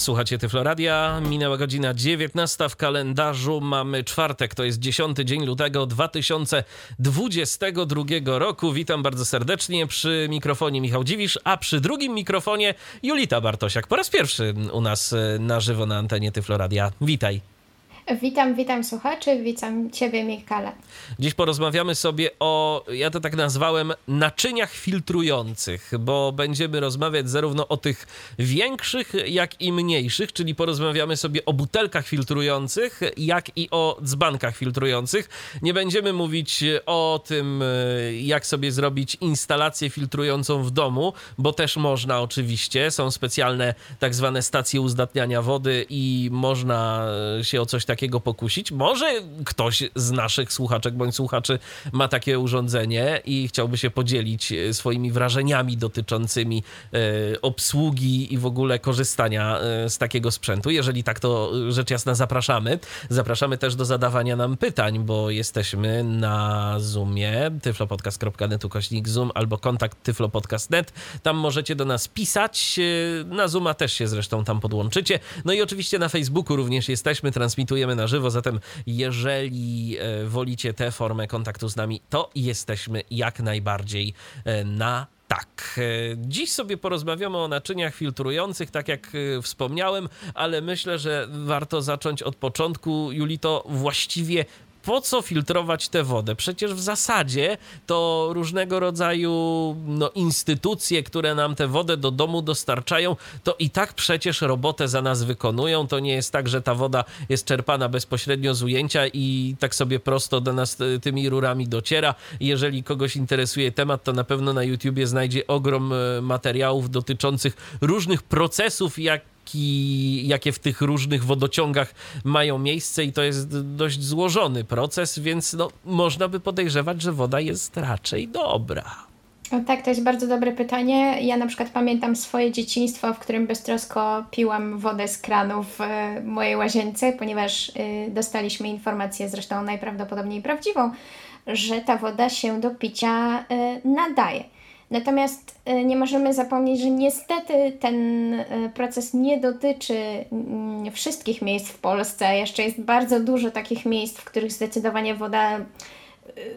Słuchacie Tyfloradia, minęła godzina 19 w kalendarzu, mamy czwartek, to jest 10 dzień lutego 2022 roku. Witam bardzo serdecznie przy mikrofonie Michał Dziwisz, a przy drugim mikrofonie Julita Bartosiak. Po raz pierwszy u nas e, na żywo na antenie Tyfloradia. Witaj. Witam, witam słuchaczy, witam Ciebie, Mikale. Dziś porozmawiamy sobie o, ja to tak nazwałem, naczyniach filtrujących, bo będziemy rozmawiać zarówno o tych większych, jak i mniejszych, czyli porozmawiamy sobie o butelkach filtrujących, jak i o dzbankach filtrujących. Nie będziemy mówić o tym, jak sobie zrobić instalację filtrującą w domu, bo też można oczywiście. Są specjalne tak zwane stacje uzdatniania wody i można się o coś takiego takiego pokusić. Może ktoś z naszych słuchaczek bądź słuchaczy ma takie urządzenie i chciałby się podzielić e, swoimi wrażeniami dotyczącymi e, obsługi i w ogóle korzystania e, z takiego sprzętu. Jeżeli tak, to rzecz jasna zapraszamy. Zapraszamy też do zadawania nam pytań, bo jesteśmy na Zoomie tyflopodcast.net ukośnik Zoom albo kontakt tyflopodcast.net. Tam możecie do nas pisać. Na Zooma też się zresztą tam podłączycie. No i oczywiście na Facebooku również jesteśmy, transmitujemy na żywo, zatem jeżeli e, wolicie tę formę kontaktu z nami, to jesteśmy jak najbardziej e, na tak, e, dziś sobie porozmawiamy o naczyniach filtrujących, tak jak wspomniałem, ale myślę, że warto zacząć od początku. Julito, właściwie po co filtrować tę wodę? Przecież w zasadzie to różnego rodzaju no, instytucje, które nam tę wodę do domu dostarczają, to i tak przecież robotę za nas wykonują. To nie jest tak, że ta woda jest czerpana bezpośrednio z ujęcia i tak sobie prosto do nas tymi rurami dociera. Jeżeli kogoś interesuje temat, to na pewno na YouTubie znajdzie ogrom e, materiałów dotyczących różnych procesów, jak jaki, jakie w tych różnych wodociągach mają miejsce i to jest dość złożony proces, więc no, można by podejrzewać, że woda jest raczej dobra. Tak, to jest bardzo dobre pytanie. Ja na przykład pamiętam swoje dzieciństwo, w którym beztrosko piłam wodę z kranu w e, mojej łazience, ponieważ y, dostaliśmy informację, zresztą najprawdopodobniej prawdziwą, że ta woda się do picia y, nadaje. Natomiast e, nie możemy zapomnieć, że niestety ten e, proces nie dotyczy mm, wszystkich miejsc w Polsce. Jeszcze jest bardzo dużo takich miejsc, w których zdecydowanie woda e,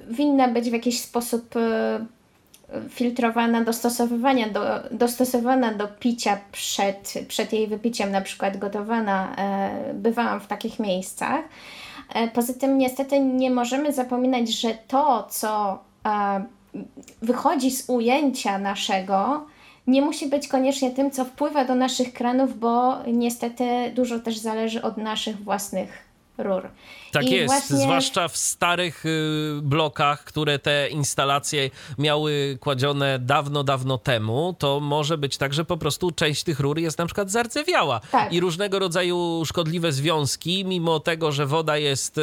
winna być w jakiś sposób filtrowana, dostosowywania do, dostosowana do picia przed, przed jej wypiciem, na przykład gotowana. Bywałam w takich miejscach. Poza tym niestety nie możemy zapominać, że to, co wychodzi z ujęcia naszego, nie musi być koniecznie tym, co wpływa do naszych kranów, bo niestety dużo też zależy od naszych własnych rur. Tak I jest, właśnie... zwłaszcza w starych y, blokach, które te instalacje miały kładzione dawno, dawno temu, to może być tak, że po prostu część tych rur jest na przykład zardzewiała tak. i różnego rodzaju szkodliwe związki, mimo tego, że woda jest y,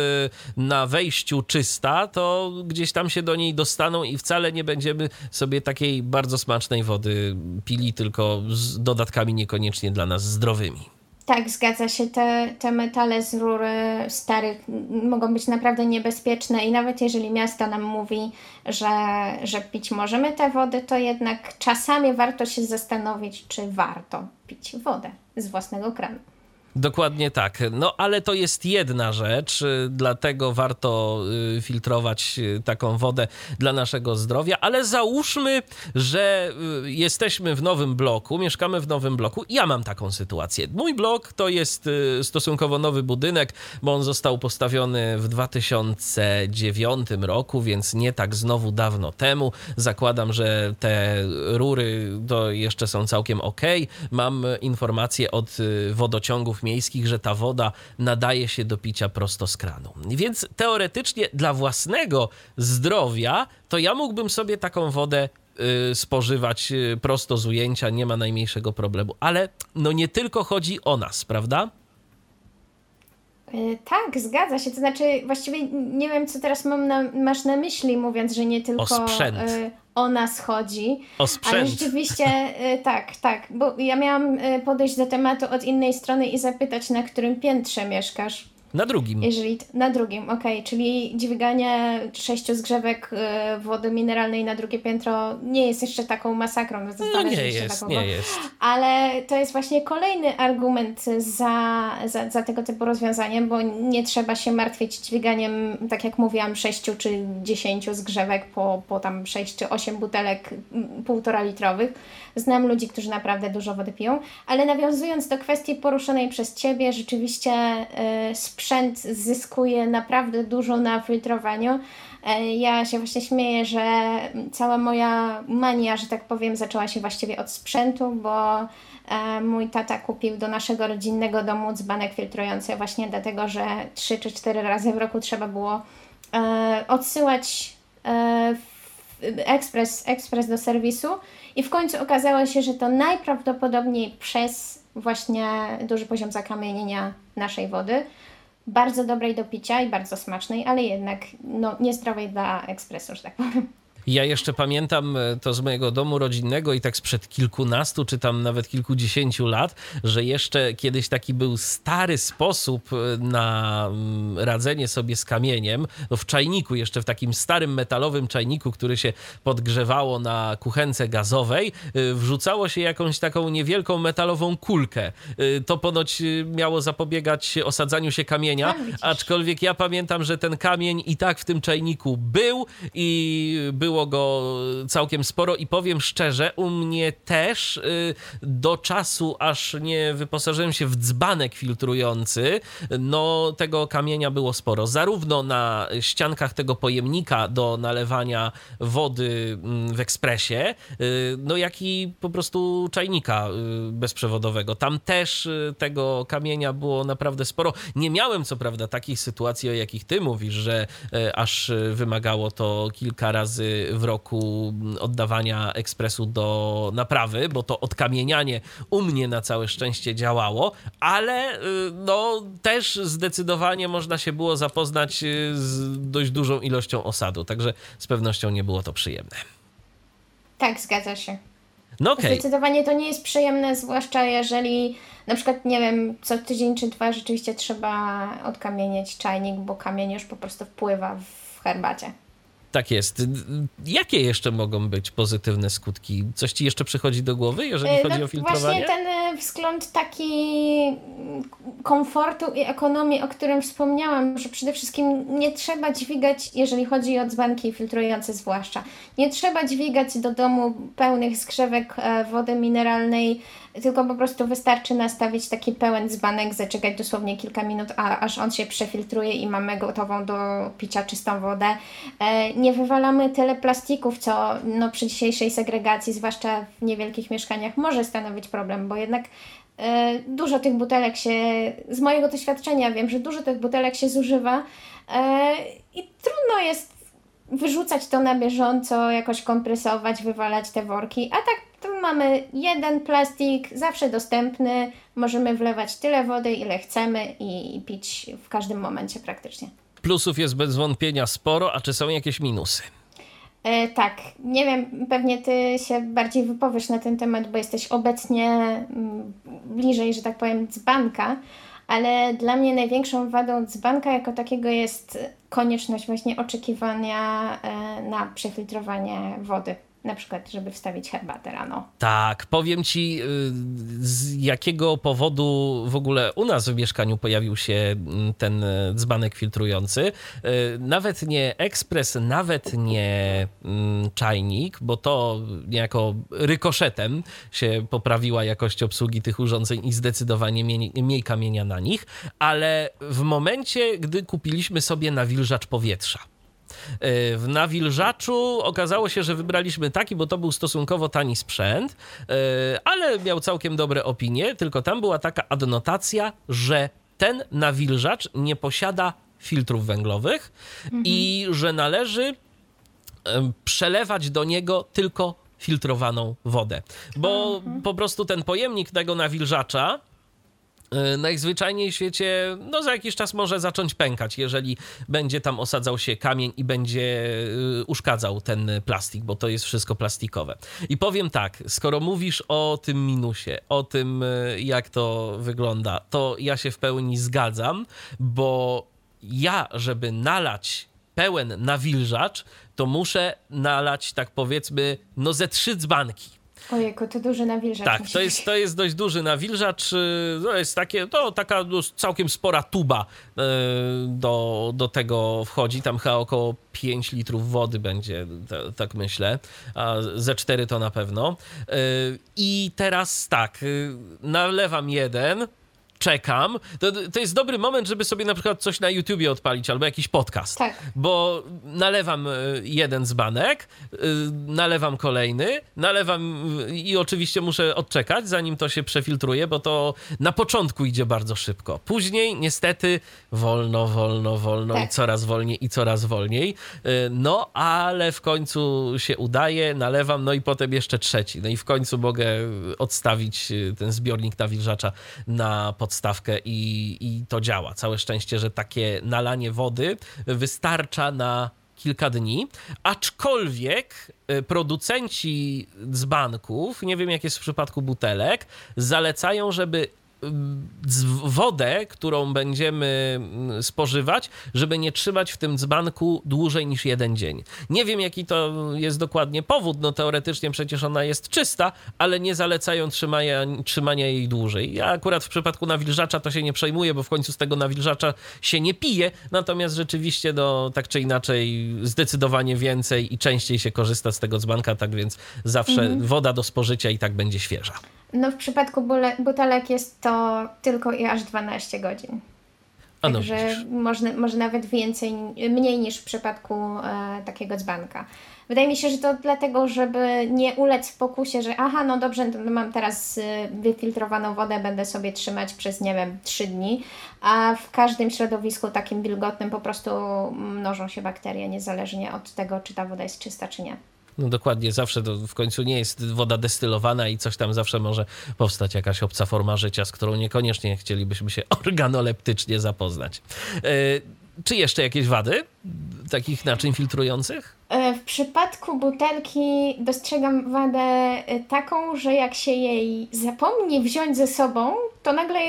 na wejściu czysta, to gdzieś tam się do niej dostaną i wcale nie będziemy sobie takiej bardzo smacznej wody pili, tylko z dodatkami niekoniecznie dla nas zdrowymi. Tak, zgadza się. Te, te metale z rur starych mogą być naprawdę niebezpieczne i nawet jeżeli miasto nam mówi, że, że pić możemy tę wodę, to jednak czasami warto się zastanowić, czy warto pić wodę z własnego kranu. Dokładnie tak. No ale to jest jedna rzecz, y, dlatego warto y, filtrować y, taką wodę dla naszego zdrowia, ale załóżmy, że jesteśmy w nowym bloku, mieszkamy w nowym bloku. Ja mam taką sytuację. Mój blok to jest stosunkowo nowy budynek, bo on został postawiony w 2009 roku, więc nie tak znowu dawno temu. Zakładam, że te rury to jeszcze są całkiem ok. Mam informacje od wodociągów miejskich, że ta woda nadaje się do picia prosto z kranu. Więc teoretycznie dla własnego zdrowia to ja mógłbym sobie taką wodę y, spożywać y, prosto z ujęcia, nie ma najmniejszego problemu. Ale no nie tylko chodzi o nas, prawda? Y, tak, zgadza się. To znaczy, właściwie nie wiem, co teraz mam na, masz na myśli, mówiąc, że nie tylko o sprzęt. Nas chodzi. O sprzęt. Ale rzeczywiście e, tak, tak, bo ja miałam e, podejść do tematu od innej strony i zapytać, na którym piętrze mieszkasz. Na drugim. Jeżeli na drugim, okej, okay. czyli dźwiganie sześciu zgrzewek y, wody mineralnej na drugie piętro nie jest jeszcze taką masakrą. No, no nie jest, nie jest. Ale to jest właśnie kolejny argument za, za, za tego typu rozwiązaniem, bo nie trzeba się martwić dźwiganiem, tak jak mówiłam, sześciu czy dziesięciu zgrzewek po, po tam sześć czy osiem butelek półtora litrowych. Znam ludzi, którzy naprawdę dużo wody piją, ale nawiązując do kwestii poruszonej przez Ciebie, rzeczywiście y, sprzęt zyskuje naprawdę dużo na filtrowaniu. E, ja się właśnie śmieję, że cała moja mania, że tak powiem, zaczęła się właściwie od sprzętu, bo e, mój tata kupił do naszego rodzinnego domu dzbanek filtrujący właśnie dlatego, że 3 czy 4 razy w roku trzeba było e, odsyłać ekspres, ekspres do serwisu i w końcu okazało się, że to najprawdopodobniej przez właśnie duży poziom zakamienienia naszej wody bardzo dobrej do picia i bardzo smacznej, ale jednak no, niezdrowej dla ekspresu, że tak powiem. Ja jeszcze pamiętam e, to z mojego domu rodzinnego i tak sprzed kilkunastu, czy tam nawet kilkudziesięciu lat, że jeszcze kiedyś taki był stary sposób e, na mm, radzenie sobie z kamieniem. No w czajniku, jeszcze w takim starym metalowym czajniku, który się podgrzewało na kuchence gazowej, e, wrzucało się jakąś taką niewielką metalową kulkę. To ponoć miało zapobiegać osadzaniu się kamienia, aczkolwiek ja pamiętam, że ten kamień i tak w tym czajniku był i był było go całkiem sporo i powiem szczerze, u mnie też y, do czasu, aż nie wyposażyłem się w dzbanek filtrujący, no tego kamienia było sporo. Zarówno na ściankach tego pojemnika do nalewania wody mm, w ekspresie, y, no jak i po prostu czajnika y, bezprzewodowego. Tam też tego kamienia było naprawdę sporo. Nie miałem co prawda takich sytuacji, o jakich ty mówisz, że aż wymagało to kilka razy w roku oddawania ekspresu do naprawy, bo to odkamienianie u mnie na całe szczęście działało, ale y, no też zdecydowanie można się było zapoznać y, z dość dużą ilością osadu, także z pewnością nie było to przyjemne. Tak, zgadza się. No okay. Zdecydowanie to nie jest przyjemne, zwłaszcza jeżeli na przykład, nie wiem, co tydzień czy dwa rzeczywiście trzeba odkamieniać czajnik, bo kamień już po prostu wpływa w herbacie. Tak jest. Jakie jeszcze mogą być pozytywne skutki? Coś ci jeszcze przychodzi do głowy, jeżeli e, chodzi no, o filtrowanie? Właśnie ten e, wzgląd taki komfortu i ekonomii, o którym wspomniałam, że przede wszystkim nie trzeba dźwigać, jeżeli chodzi o dzbanki filtrujące zwłaszcza, nie trzeba dźwigać do domu pełnych skrzewek e, wody mineralnej tylko po prostu wystarczy nastawić taki pełen dzbanek, zaczekać dosłownie kilka minut, a, aż on się przefiltruje i mamy gotową do picia czystą wodę. Nie wywalamy tyle plastików, co no, przy dzisiejszej segregacji, zwłaszcza w niewielkich mieszkaniach, może stanowić problem, bo jednak e, dużo tych butelek się, z mojego doświadczenia wiem, że dużo tych butelek się zużywa e, i trudno jest wyrzucać to na bieżąco, jakoś kompresować, wywalać te worki, a tak tu mamy jeden plastik, zawsze dostępny, możemy wlewać tyle wody, ile chcemy i pić w każdym momencie praktycznie. Plusów jest bez wątpienia sporo, a czy są jakieś minusy? E, tak, nie wiem, pewnie ty się bardziej wypowiesz na ten temat, bo jesteś obecnie mm, bliżej, że tak powiem, dzbanka, ale dla mnie największą wadą dzbanka jako takiego jest konieczność właśnie oczekiwania e, na przefiltrowanie wody na przykład, żeby wstawić herbatę rano. Tak, powiem ci, y, z jakiego powodu w ogóle u nas w mieszkaniu pojawił się mm, ten y, dzbanek filtrujący. Y, nawet nie ekspres, nawet nie mm, czajnik, bo to niejako rykoszetem się poprawiła jakość obsługi tych urządzeń i zdecydowanie mniej, mniej kamienia na nich, ale w momencie, gdy kupiliśmy sobie nawilżacz powietrza, w nawilżaczu okazało się, że wybraliśmy taki, bo to był stosunkowo tani sprzęt, e, ale miał całkiem dobre opinie, tylko tam była taka adnotacja, że ten nawilżacz nie posiada filtrów węglowych mhm. i że należy przelewać do niego tylko filtrowaną wodę. Bo mhm. po prostu ten pojemnik tego nawilżacza najzwyczajniej w świecie, no za jakiś czas może zacząć pękać, jeżeli będzie tam osadzał się kamień i będzie e, uszkadzał ten plastik, bo to jest wszystko plastikowe. I powiem tak, skoro mówisz o tym minusie, o tym e, jak to wygląda, to ja się w pełni zgadzam, bo ja, żeby nalać pełen nawilżacz, to muszę nalać, tak powiedzmy, no ze trzy dzbanki Ojejku, to duży nawilżacz. Tak, to jest, to jest dość duży nawilżacz. Y, to jest takie, to taka całkiem spora tuba y, do, do tego wchodzi. Tam chyba około 5 litrów wody będzie, tak myślę. A ze 4 to na pewno. Y, I teraz tak, nalewam jeden czekam. To, to jest dobry moment, żeby sobie na przykład coś na YouTubie odpalić albo jakiś podcast. Tak. Bo nalewam e, jeden dzbanek, e, nalewam kolejny, nalewam e, i oczywiście muszę odczekać, zanim to się przefiltruje, bo to na początku idzie bardzo szybko. Później niestety wolno, wolno, wolno tak. i coraz wolniej i coraz wolniej. No, ale w końcu się udaje, nalewam, no i potem jeszcze trzeci. No i w końcu mogę odstawić ten zbiornik nawilżacza na pod podstawkę i, i to działa. Całe szczęście, że takie nalanie wody wystarcza na kilka dni, aczkolwiek y, producenci dzbanków, nie wiem jak jest w przypadku butelek, zalecają, żeby wodę, którą będziemy mm, spożywać, żeby nie trzymać w tym dzbanku dłużej niż jeden dzień. Nie wiem, jaki to jest dokładnie powód. No teoretycznie przecież ona jest czysta, ale nie zalecają trzymania, trzymania jej dłużej. Ja akurat w przypadku nawilżacza to się nie przejmuję, bo w końcu z tego nawilżacza się nie pije, natomiast rzeczywiście no, tak czy inaczej zdecydowanie więcej i częściej się korzysta z tego dzbanka, tak więc zawsze mhm. woda do spożycia i tak będzie świeża. No w przypadku butelek jest to tylko i aż 12 godzin. A no, Także może, może nawet więcej, mniej niż w przypadku e, takiego dzbanka. Wydaje mi się, że to dlatego, żeby nie ulec pokusie, że aha, no dobrze, no mam teraz y, wyfiltrowaną wodę, będę sobie trzymać przez, nie wiem, 3 dni, a w każdym środowisku takim wilgotnym po prostu mnożą się bakterie, niezależnie od tego, czy ta woda jest czysta, czy nie. No dokładnie, zawsze to w końcu nie jest woda destylowana i coś tam zawsze może powstać jakaś obca forma życia, z którą niekoniecznie chcielibyśmy się organoleptycznie zapoznać. E, czy jeszcze jakieś wady takich naczyń filtrujących? E, w przypadku butelki dostrzegam wadę e, taką, że jak się jej zapomni wziąć ze sobą, to nagle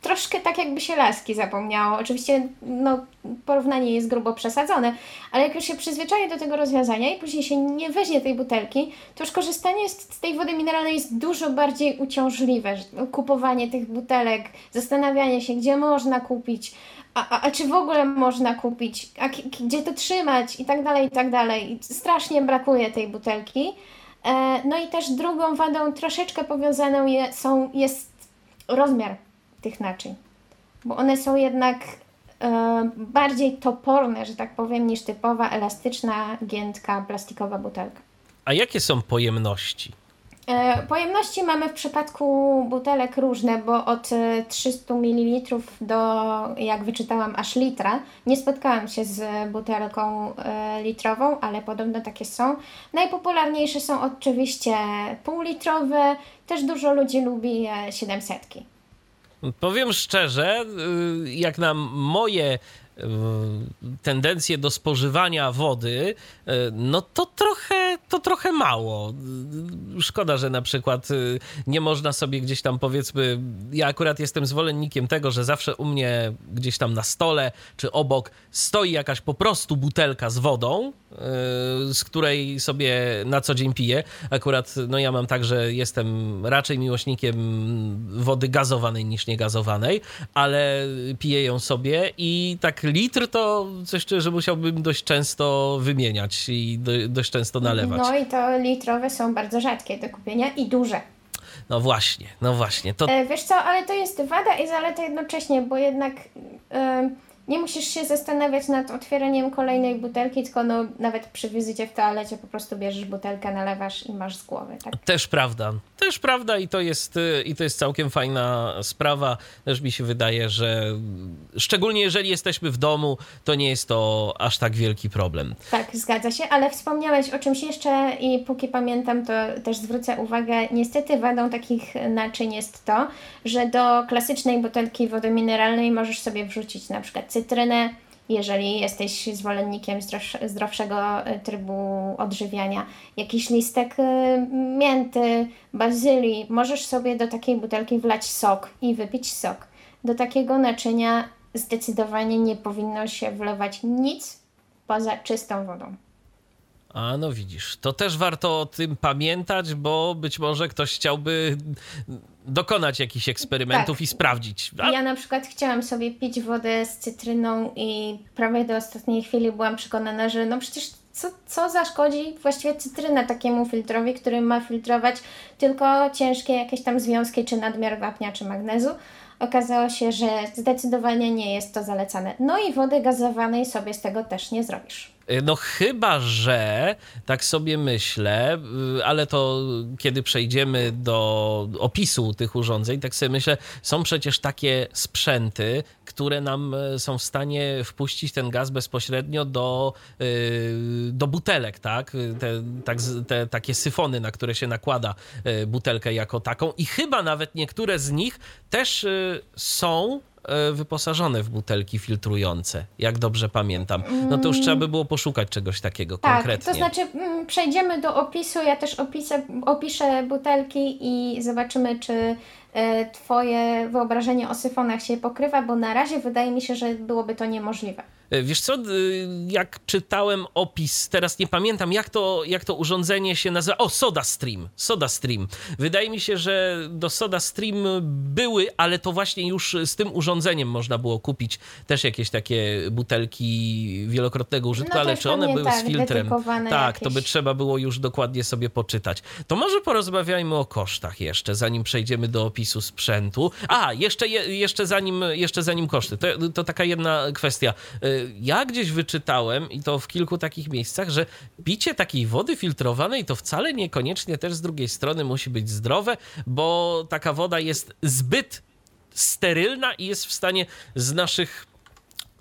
troszkę tak jakby się laski zapomniało. Oczywiście no, porównanie jest grubo przesadzone, ale jak już się przyzwyczaje do tego rozwiązania i później się nie weźmie tej butelki, to już korzystanie z tej wody mineralnej jest dużo bardziej uciążliwe. Kupowanie tych butelek, zastanawianie się, gdzie można kupić, a, a, a czy w ogóle można kupić, a gdzie to trzymać i tak dalej, i tak dalej. Strasznie brakuje tej butelki. E, no i też drugą wadą troszeczkę powiązaną je, są, jest rozmiar tych naczyń. Bo one są jednak e, bardziej toporne, że tak powiem, niż typowa elastyczna, giętka, plastikowa butelka. A jakie są pojemności? E, pojemności mamy w przypadku butelek różne, bo od 300 ml do, jak wyczytałam, aż litra. Nie spotkałam się z butelką e, litrową, ale podobno takie są. Najpopularniejsze są oczywiście półlitrowe, też dużo ludzi lubi 700. Powiem szczerze, y, jak na moje tendencje do spożywania wody, y, no to trochę, to trochę mało. Szkoda, że na przykład nie można sobie gdzieś tam powiedzmy, ja akurat jestem zwolennikiem tego, że zawsze u mnie gdzieś tam na stole czy obok stoi jakaś po prostu butelka z wodą, Y, z której sobie na co dzień piję. Akurat no ja mam tak, że jestem raczej miłośnikiem wody gazowanej niż niegazowanej, ale piję ją sobie i tak litr to coś, że musiałbym dość często wymieniać i do, dość często nalewać. No i to litrowe są bardzo rzadkie do kupienia i duże. No właśnie, no właśnie. To... E, wiesz co, ale to jest wada i zaleta jednocześnie, bo jednak... Yy nie musisz się zastanawiać nad otwieraniem kolejnej butelki, tylko no, nawet przy wizycie w toalecie po prostu bierzesz butelkę, nalewasz i masz z głowy. Tak? Też prawda. Też prawda i to jest, y, i to jest całkiem fajna sprawa. Też mi się wydaje, że szczególnie jeżeli jesteśmy w domu, to nie jest to aż tak wielki problem. Tak, zgadza się, ale wspomniałeś o czymś jeszcze i póki pamiętam, to też zwrócę uwagę, niestety wadą takich naczyń jest to, że do klasycznej butelki wody mineralnej możesz sobie wrzucić na przykład cytrynę, jeżeli jesteś zwolennikiem zdrowszego e, trybu odżywiania, jakiś listek e, mięty, bazylii, możesz sobie do takiej butelki wlać sok i wypić sok. Do takiego naczynia zdecydowanie nie powinno się wlewać nic poza czystą wodą. A no widzisz, to też warto o tym pamiętać, bo być może ktoś chciałby dokonać jakichś eksperymentów tak. i sprawdzić. A... Ja na przykład chciałam sobie pić wodę z cytryną i prawie do ostatniej chwili byłam przekonana, że no przecież co, co zaszkodzi właściwie cytryna takiemu filtrowi, który ma filtrować tylko ciężkie jakieś tam związki, czy nadmiar wapnia, czy magnezu. Okazało się, że zdecydowanie nie jest to zalecane. No i wody gazowanej sobie z tego też nie zrobisz. Y, no chyba, że tak sobie myślę, y, ale to kiedy przejdziemy do opisu tych urządzeń, tak sobie myślę, są przecież takie sprzęty, które nam y, są w stanie wpuścić ten gaz bezpośrednio do, do butelek, tak? Te, tak, te takie syfony, na które się nakłada butelkę jako taką i chyba nawet niektóre z nich też są E, wyposażone w butelki filtrujące, jak dobrze pamiętam. No to już trzeba by było poszukać czegoś takiego tak, konkretnie. To znaczy, mm, przejdziemy do opisu. Ja też opisę, opiszę butelki i zobaczymy, czy e, Twoje wyobrażenie o syfonach się pokrywa, bo na razie wydaje mi się, że byłoby to niemożliwe. E, wiesz co, jak czytałem opis, teraz nie pamiętam jak to, jak to urządzenie się nazywa. O, Soda Stream. Soda Stream. Wydaje mi się, że do Soda Stream były, ale to właśnie już z tym urządzeniem można było kupić też jakieś takie butelki wielokrotnego użytku, no ale czy one były tak, z filtrem? Tak, jakieś... to by trzeba było już dokładnie sobie poczytać. To może porozmawiajmy o kosztach jeszcze, zanim przejdziemy do opisu sprzętu. A, jeszcze, jeszcze, zanim, jeszcze zanim koszty. To, to taka jedna kwestia e, ja gdzieś wyczytałem, i to w kilku takich miejscach, że picie takiej wody filtrowanej to wcale niekoniecznie też z drugiej strony musi być zdrowe, bo taka woda jest zbyt sterylna i jest w stanie z naszych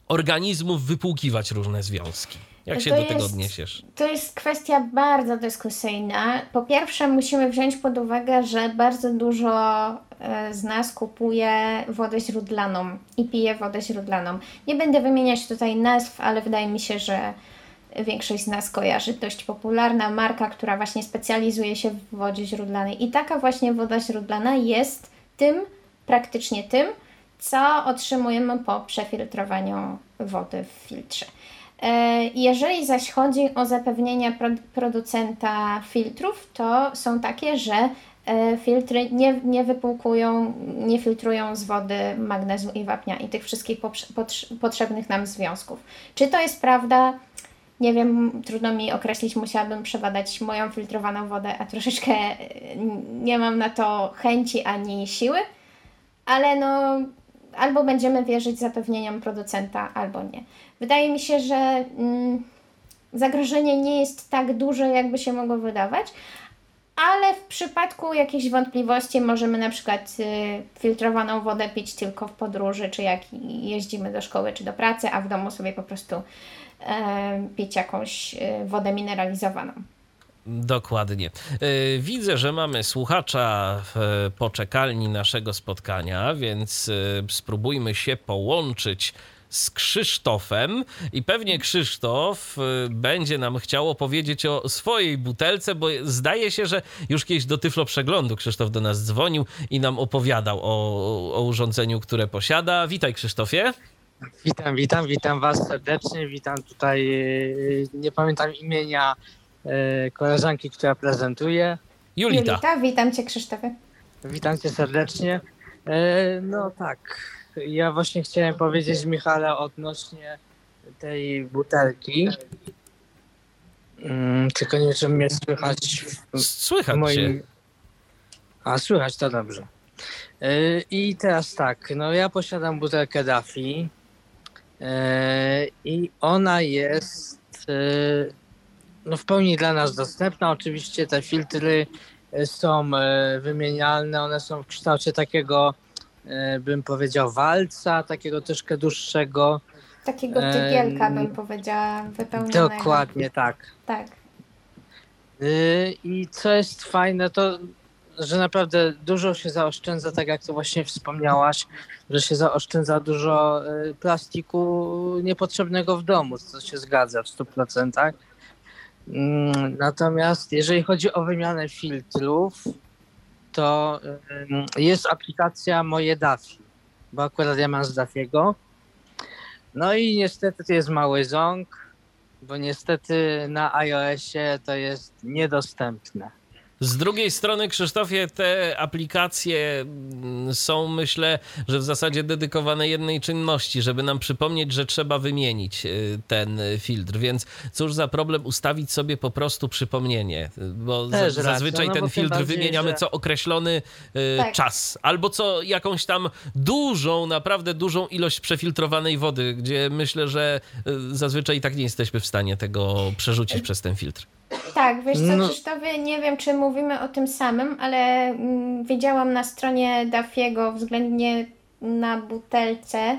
organizmów wypłukiwać różne związki. Jak się to do jest, tego odniesiesz? To jest kwestia bardzo dyskusyjna. Po pierwsze, musimy wziąć pod uwagę, że bardzo dużo e, z nas kupuje wodę źródlaną i pije wodę źródlaną. Nie będę wymieniać tutaj nazw, ale wydaje mi się, że większość z nas kojarzy. Dość popularna marka, która właśnie specjalizuje się w wodzie źródlanej. I taka właśnie woda źródlana jest tym, praktycznie tym, co otrzymujemy po przefiltrowaniu wody w filtrze. E, jeżeli zaś chodzi o zapewnienia producenta filtrów, to są takie, że e, filtry nie, nie wypłukują, nie filtrują z wody magnezu i wapnia i tych wszystkich potrzebnych nam związków. Czy to jest prawda? Nie wiem, trudno mi określić, musiałabym przebadać moją filtrowaną wodę, a troszeczkę e, nie mam na to chęci ani siły, ale no albo będziemy wierzyć zapewnieniom producenta, albo nie. Wydaje mi się, że mm, zagrożenie nie jest tak duże, jakby się mogło wydawać, ale w przypadku jakichś wątpliwości możemy na przykład y, filtrowaną wodę pić tylko w podróży, czy jak jeździmy do szkoły czy do pracy, a w domu sobie po prostu y, pić jakąś y, wodę mineralizowaną. Dokładnie. E, widzę, że mamy słuchacza w poczekalni naszego spotkania, więc e, spróbujmy się połączyć z Krzysztofem i pewnie Krzysztof e, będzie nam chciał opowiedzieć o swojej butelce, bo zdaje się, że już kiedyś do Tyflo Przeglądu Krzysztof do nas dzwonił i nam opowiadał o, o urządzeniu, które posiada. Witaj Krzysztofie. Witam, witam, witam Was serdecznie, witam tutaj, nie pamiętam imienia koleżanki, która prezentuje. Julita. Julita, witam Cię Krzysztofie. Witam Cię serdecznie. No tak, ja właśnie chciałem powiedzieć Michale odnośnie tej butelki. Hmm, tylko nie wiem, mnie słychać. W, słychać moim... A, słychać, to dobrze. E, I teraz tak, no ja posiadam butelkę Daffy E, I ona jest e, no w pełni dla nas dostępna. Oczywiście te filtry są wymienialne, one są w kształcie takiego, bym powiedział, walca, takiego troszkę dłuższego. Takiego tygielka bym powiedziała, wypełnionego. Dokładnie tak. Tak. Y, I co jest fajne, to że naprawdę dużo się zaoszczędza, tak jak to właśnie wspomniałaś, że się zaoszczędza dużo y, plastiku niepotrzebnego w domu, co się zgadza w 100%. Mm, Natomiast jeżeli chodzi o wymianę filtrów, to jest aplikacja Moje Dafi, bo akurat ja mam z Dafiego. No i niestety to jest mały ząg, bo niestety na iOSie to jest niedostępne. Z drugiej strony, Krzysztofie, te aplikacje mm, są, myślę, że w zasadzie dedykowane jednej czynności, żeby nam przypomnieć, że trzeba wymienić y, ten filtr. Więc cóż za problem ustawić sobie po prostu przypomnienie, bo Też racja, zazwyczaj no ten filtr bardziej, wymieniamy że- co określony y, Tak. czas, albo co jakąś tam dużą, naprawdę dużą ilość przefiltrowanej wody, gdzie myślę, że y, zazwyczaj i tak nie jesteśmy w stanie tego przerzucić przez ten filtr. Tak, wiesz co, No. Krzysztofie, nie wiem, czy mówimy o tym samym, ale mm, widziałam na stronie Dafiego względnie na butelce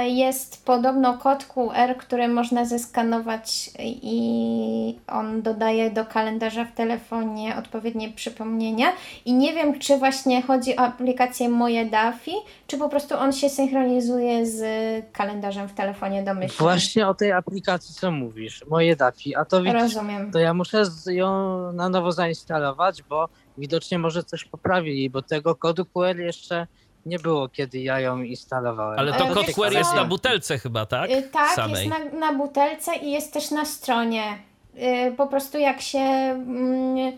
jest podobno kod QR, który można zeskanować i on dodaje do kalendarza w telefonie odpowiednie przypomnienia. I nie wiem, czy właśnie chodzi o aplikację Moje Dafi, czy po prostu on się synchronizuje z kalendarzem w telefonie domyślnym. Właśnie o tej aplikacji, co mówisz, moje Dafi, a to widzisz, Rozumiem. to ja muszę ją na nowo zainstalować, bo widocznie może coś poprawili, bo tego kodu QR jeszcze nie było, kiedy ja ją instalowałem. Ale to Ale kod wiesz QR co? jest na butelce chyba, tak? Y, Tak, Samej. jest na, na butelce i jest też na stronie. Y, Po prostu jak się mm,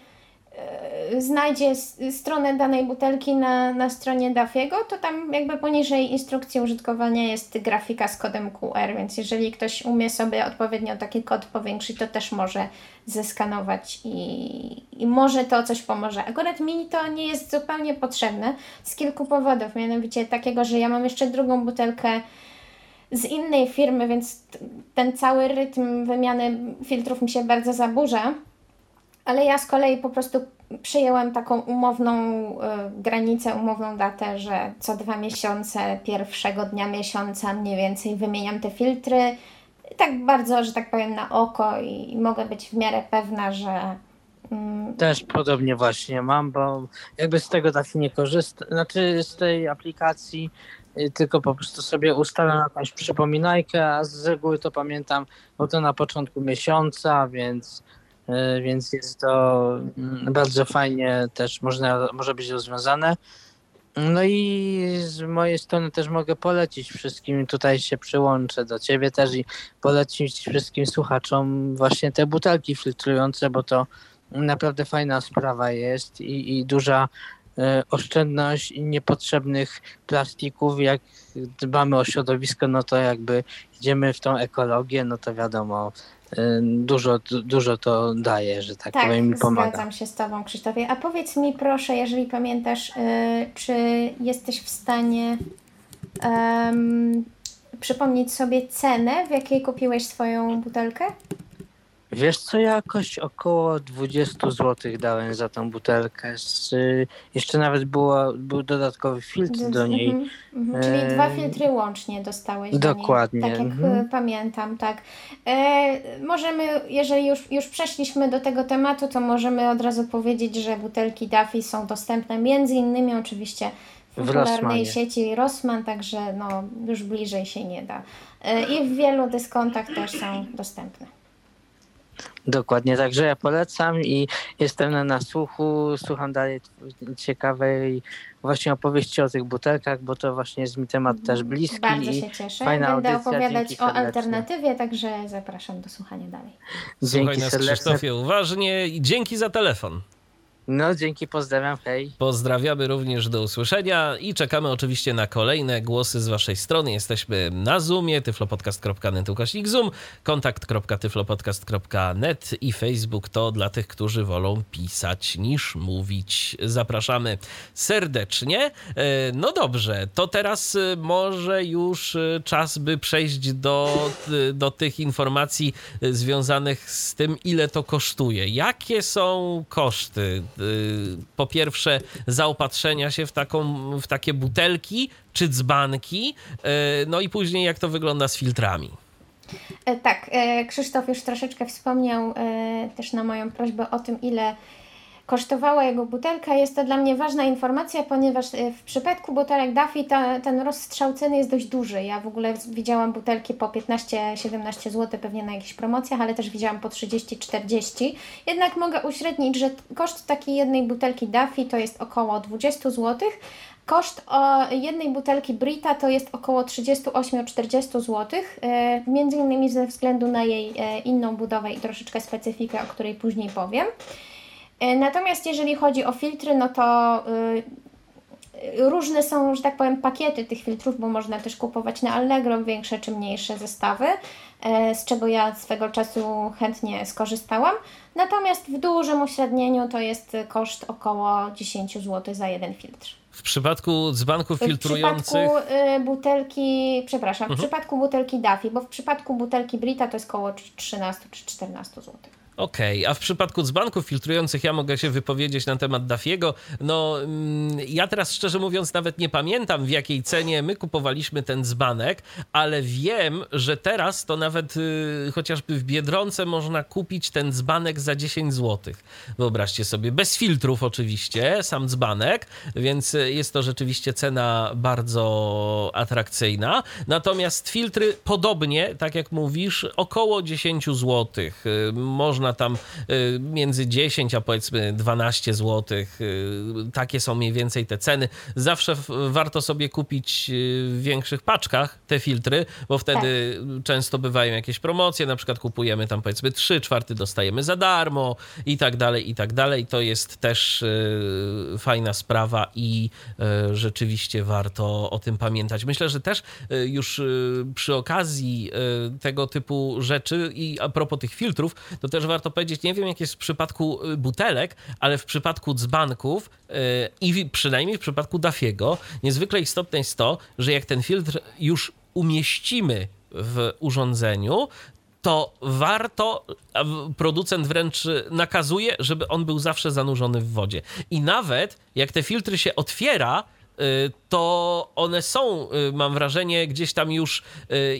znajdzie s- stronę danej butelki na, na stronie Dafiego, to tam jakby poniżej instrukcji użytkowania jest grafika z kodem QR, więc jeżeli ktoś umie sobie odpowiednio taki kod powiększyć, to też może zeskanować i, i może to coś pomoże. Akurat mi to nie jest zupełnie potrzebne z kilku powodów, mianowicie takiego, że ja mam jeszcze drugą butelkę z innej firmy, więc ten cały rytm wymiany filtrów mi się bardzo zaburza. Ale ja z kolei po prostu przyjęłam taką umowną y, granicę, umowną datę, że co dwa miesiące, pierwszego dnia miesiąca mniej więcej wymieniam te filtry. Tak bardzo, że tak powiem, na oko i, i mogę być w miarę pewna, że. Mm, Też podobnie właśnie mam, bo jakby z tego Dafi nie korzystam, znaczy z tej aplikacji, y, tylko po prostu sobie ustalam jakąś przypominajkę, a z reguły to pamiętam, bo to na początku miesiąca, więc, więc jest to mm, bardzo fajnie też można, może być rozwiązane. No i z mojej strony też mogę polecić wszystkim, tutaj się przyłączę do ciebie też i polecić wszystkim słuchaczom właśnie te butelki filtrujące, bo to naprawdę fajna sprawa jest i, i duża e, oszczędność niepotrzebnych plastików. Jak dbamy o środowisko, no to jakby idziemy w tą ekologię, no to wiadomo, e, dużo, du- dużo to daje, że tak, tak, powiem, mi pomaga. zgadzam się z Tobą, Krzysztofie. A powiedz mi proszę, jeżeli pamiętasz, y, czy jesteś w stanie em, przypomnieć sobie cenę, w jakiej kupiłeś swoją butelkę? Wiesz co, jakoś około 20 zł dałem za tą butelkę. Z, jeszcze nawet było, był dodatkowy filtr do niej. Mhm, mhm. Czyli E, dwa filtry łącznie dostałeś do dokładnie, niej. Tak jak mhm. e, pamiętam, tak. E, możemy, jeżeli już, już przeszliśmy do tego tematu, to możemy od razu powiedzieć, że butelki Duffy są dostępne między innymi oczywiście w popularnej sieci Rossmann, także no, już bliżej się nie da. E, I w wielu dyskontach też są dostępne. Dokładnie, także ja polecam i jestem na nasłuchu, słucham dalej ciekawej właśnie opowieści o tych butelkach, bo to właśnie jest mi temat też bliski Bardzo i się cieszę. fajna Będę audycja, opowiadać dzięki o serdecznie. alternatywie, także zapraszam do słuchania dalej. Słuchaj dzięki nas serdecznie. Krzysztofie uważnie i dzięki za telefon. No, dzięki, pozdrawiam, hej. Pozdrawiamy również do usłyszenia i czekamy oczywiście na kolejne głosy z waszej strony. Jesteśmy na Zoomie, tyflopodcast.net ukośnik Zoom, kontakt.tyflopodcast.net i Facebook to dla tych, którzy wolą pisać niż mówić. Zapraszamy serdecznie. E, no dobrze, to teraz e, może już e, czas, by przejść do, do tych informacji związanych z tym, ile to kosztuje. Jakie są koszty? Po pierwsze, zaopatrzenia się w, taką, w takie butelki czy dzbanki, no i później jak to wygląda z filtrami. Tak, Krzysztof już troszeczkę wspomniał też na moją prośbę o tym, ile kosztowała jego butelka. Jest to dla mnie ważna informacja, ponieważ e, w przypadku butelek Duffy ten rozstrzał ceny jest dość duży. Ja w ogóle widziałam butelki po 15-17 zł pewnie na jakichś promocjach, ale też widziałam po 30-40. Jednak mogę uśrednić, że koszt takiej jednej butelki Duffy to jest około 20 zł, Koszt o jednej butelki Brita to jest około 38-40 zł, e, między innymi ze względu na jej e, inną budowę i troszeczkę specyfikę, o której później powiem. E, natomiast jeżeli chodzi o filtry, no to y, różne są, że tak powiem, pakiety tych filtrów, bo można też kupować na Allegro większe czy mniejsze zestawy, e, z czego ja swego czasu chętnie skorzystałam. Natomiast w dużym uśrednieniu to jest koszt około 10 zł za jeden filtr. W przypadku dzbanków filtrujących. W przypadku y, butelki, przepraszam, mhm. w przypadku butelki Duffy, bo w przypadku butelki Brita to jest około 13 czy 14 zł. Okej, okay. a w przypadku dzbanków filtrujących ja mogę się wypowiedzieć na temat Dafiego. No, mm, ja teraz szczerze mówiąc nawet nie pamiętam w jakiej cenie my kupowaliśmy ten dzbanek, ale wiem, że teraz to nawet y, chociażby w Biedronce można kupić ten dzbanek za 10 zł. Wyobraźcie sobie, bez filtrów oczywiście, sam dzbanek, więc jest to rzeczywiście cena bardzo atrakcyjna. Natomiast filtry podobnie, tak jak mówisz, około 10 zł. Y, można można tam y, między 10 a powiedzmy 12 zł. Y, takie są mniej więcej te ceny. Zawsze warto sobie kupić y, w większych paczkach te filtry, bo wtedy tak. często bywają jakieś promocje, na przykład kupujemy tam powiedzmy 3 czwarty dostajemy za darmo i tak dalej, i tak dalej. To jest też fajna sprawa i rzeczywiście warto o tym pamiętać. Myślę, że też już przy okazji tego typu rzeczy i a propos tych filtrów, to też warto powiedzieć, nie wiem jak jest w przypadku y, butelek, ale w przypadku dzbanków yy, i przynajmniej w przypadku Dafiego, niezwykle istotne jest to, że jak ten filtr już umieścimy w urządzeniu, to warto, producent wręcz nakazuje, żeby on był zawsze zanurzony w wodzie. I nawet jak te filtry się otwiera, y, to one są, y, mam wrażenie, gdzieś tam już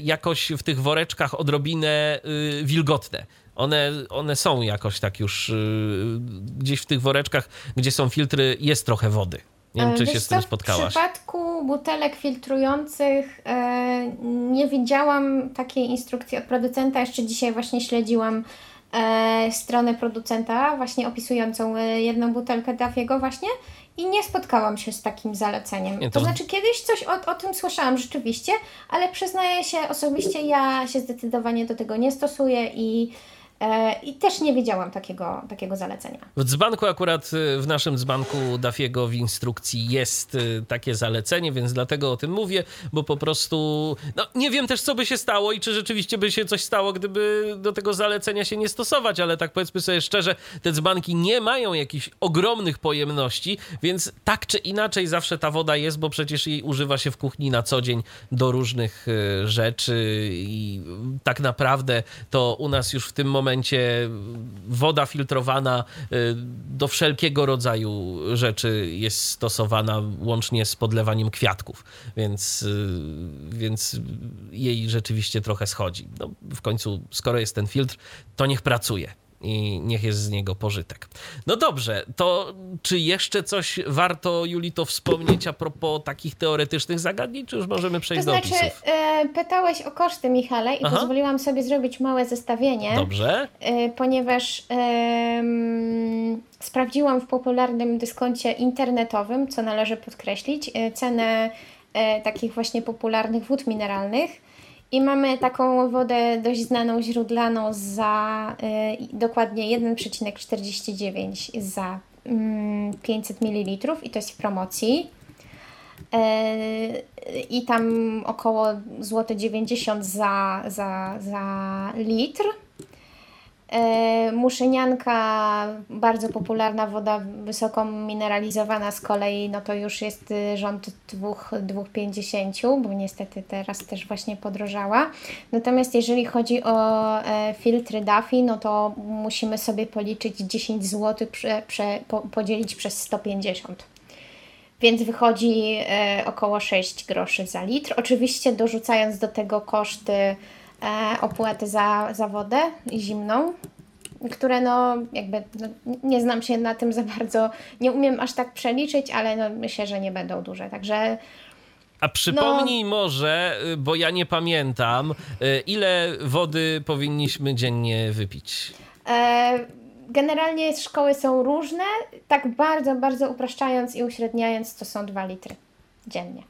jakoś w tych woreczkach odrobinę wilgotne. One, one są jakoś tak już yy, gdzieś w tych woreczkach, gdzie są filtry, jest trochę wody. Nie wiem, czy Wiesz się z tym spotkałaś. W przypadku butelek filtrujących e, nie widziałam takiej instrukcji od producenta. Jeszcze dzisiaj właśnie śledziłam e, stronę producenta, właśnie opisującą e, jedną butelkę Dafiego właśnie i nie spotkałam się z takim zaleceniem. Nie, to... to... znaczy kiedyś coś o, o tym słyszałam rzeczywiście, ale przyznaję się osobiście, ja się zdecydowanie do tego nie stosuję i E, I też nie wiedziałam takiego, takiego zalecenia. W dzbanku akurat, y, w naszym dzbanku Dafiego w instrukcji jest y, takie zalecenie, więc dlatego o tym mówię, bo po prostu no, nie wiem też, co by się stało i czy rzeczywiście by się coś stało, gdyby do tego zalecenia się nie stosować, ale tak powiedzmy sobie szczerze, te dzbanki nie mają jakichś ogromnych pojemności, więc tak czy inaczej zawsze ta woda jest, bo przecież jej używa się w kuchni na co dzień do różnych y, rzeczy i tak naprawdę to u nas już w tym momencie momencie woda filtrowana y, do wszelkiego rodzaju rzeczy jest stosowana łącznie z podlewaniem kwiatków, więc, y, więc jej rzeczywiście trochę schodzi. No, w końcu, skoro jest ten filtr, to niech pracuje i niech jest z niego pożytek. No dobrze, to czy jeszcze coś warto, Julito, wspomnieć a propos takich teoretycznych zagadnień, czy już możemy przejść to do znaczy, e, pytałeś o koszty, Michale, i Aha. pozwoliłam sobie zrobić małe zestawienie. Dobrze. E, ponieważ e, sprawdziłam w popularnym dyskoncie internetowym, co należy podkreślić, e, cenę e, takich właśnie popularnych wód mineralnych i mamy taką wodę dość znaną, źródlaną za y, dokładnie 1,49 za 500 ml i to jest w promocji. I tam około złote 90 za, za, za litr. E, muszynianka, bardzo popularna woda wysoko mineralizowana z kolei, no to już jest y, rząd 2,50, bo niestety teraz też właśnie podrożała. Natomiast jeżeli chodzi o e, filtry Daffy, no to musimy sobie policzyć 10 zł, prze, prze, po, podzielić przez 150 więc wychodzi e, około 6 groszy za litr. Oczywiście dorzucając do tego koszty opłaty za, za wodę zimną, które no jakby no, nie znam się na tym za bardzo, nie umiem aż tak przeliczyć, ale no, myślę, że nie będą duże, także... A przypomnij no, może, y, bo ja nie pamiętam, y, ile wody powinniśmy dziennie wypić? E, generalnie szkoły są różne, tak bardzo, bardzo upraszczając i uśredniając, to są 2 litry dziennie.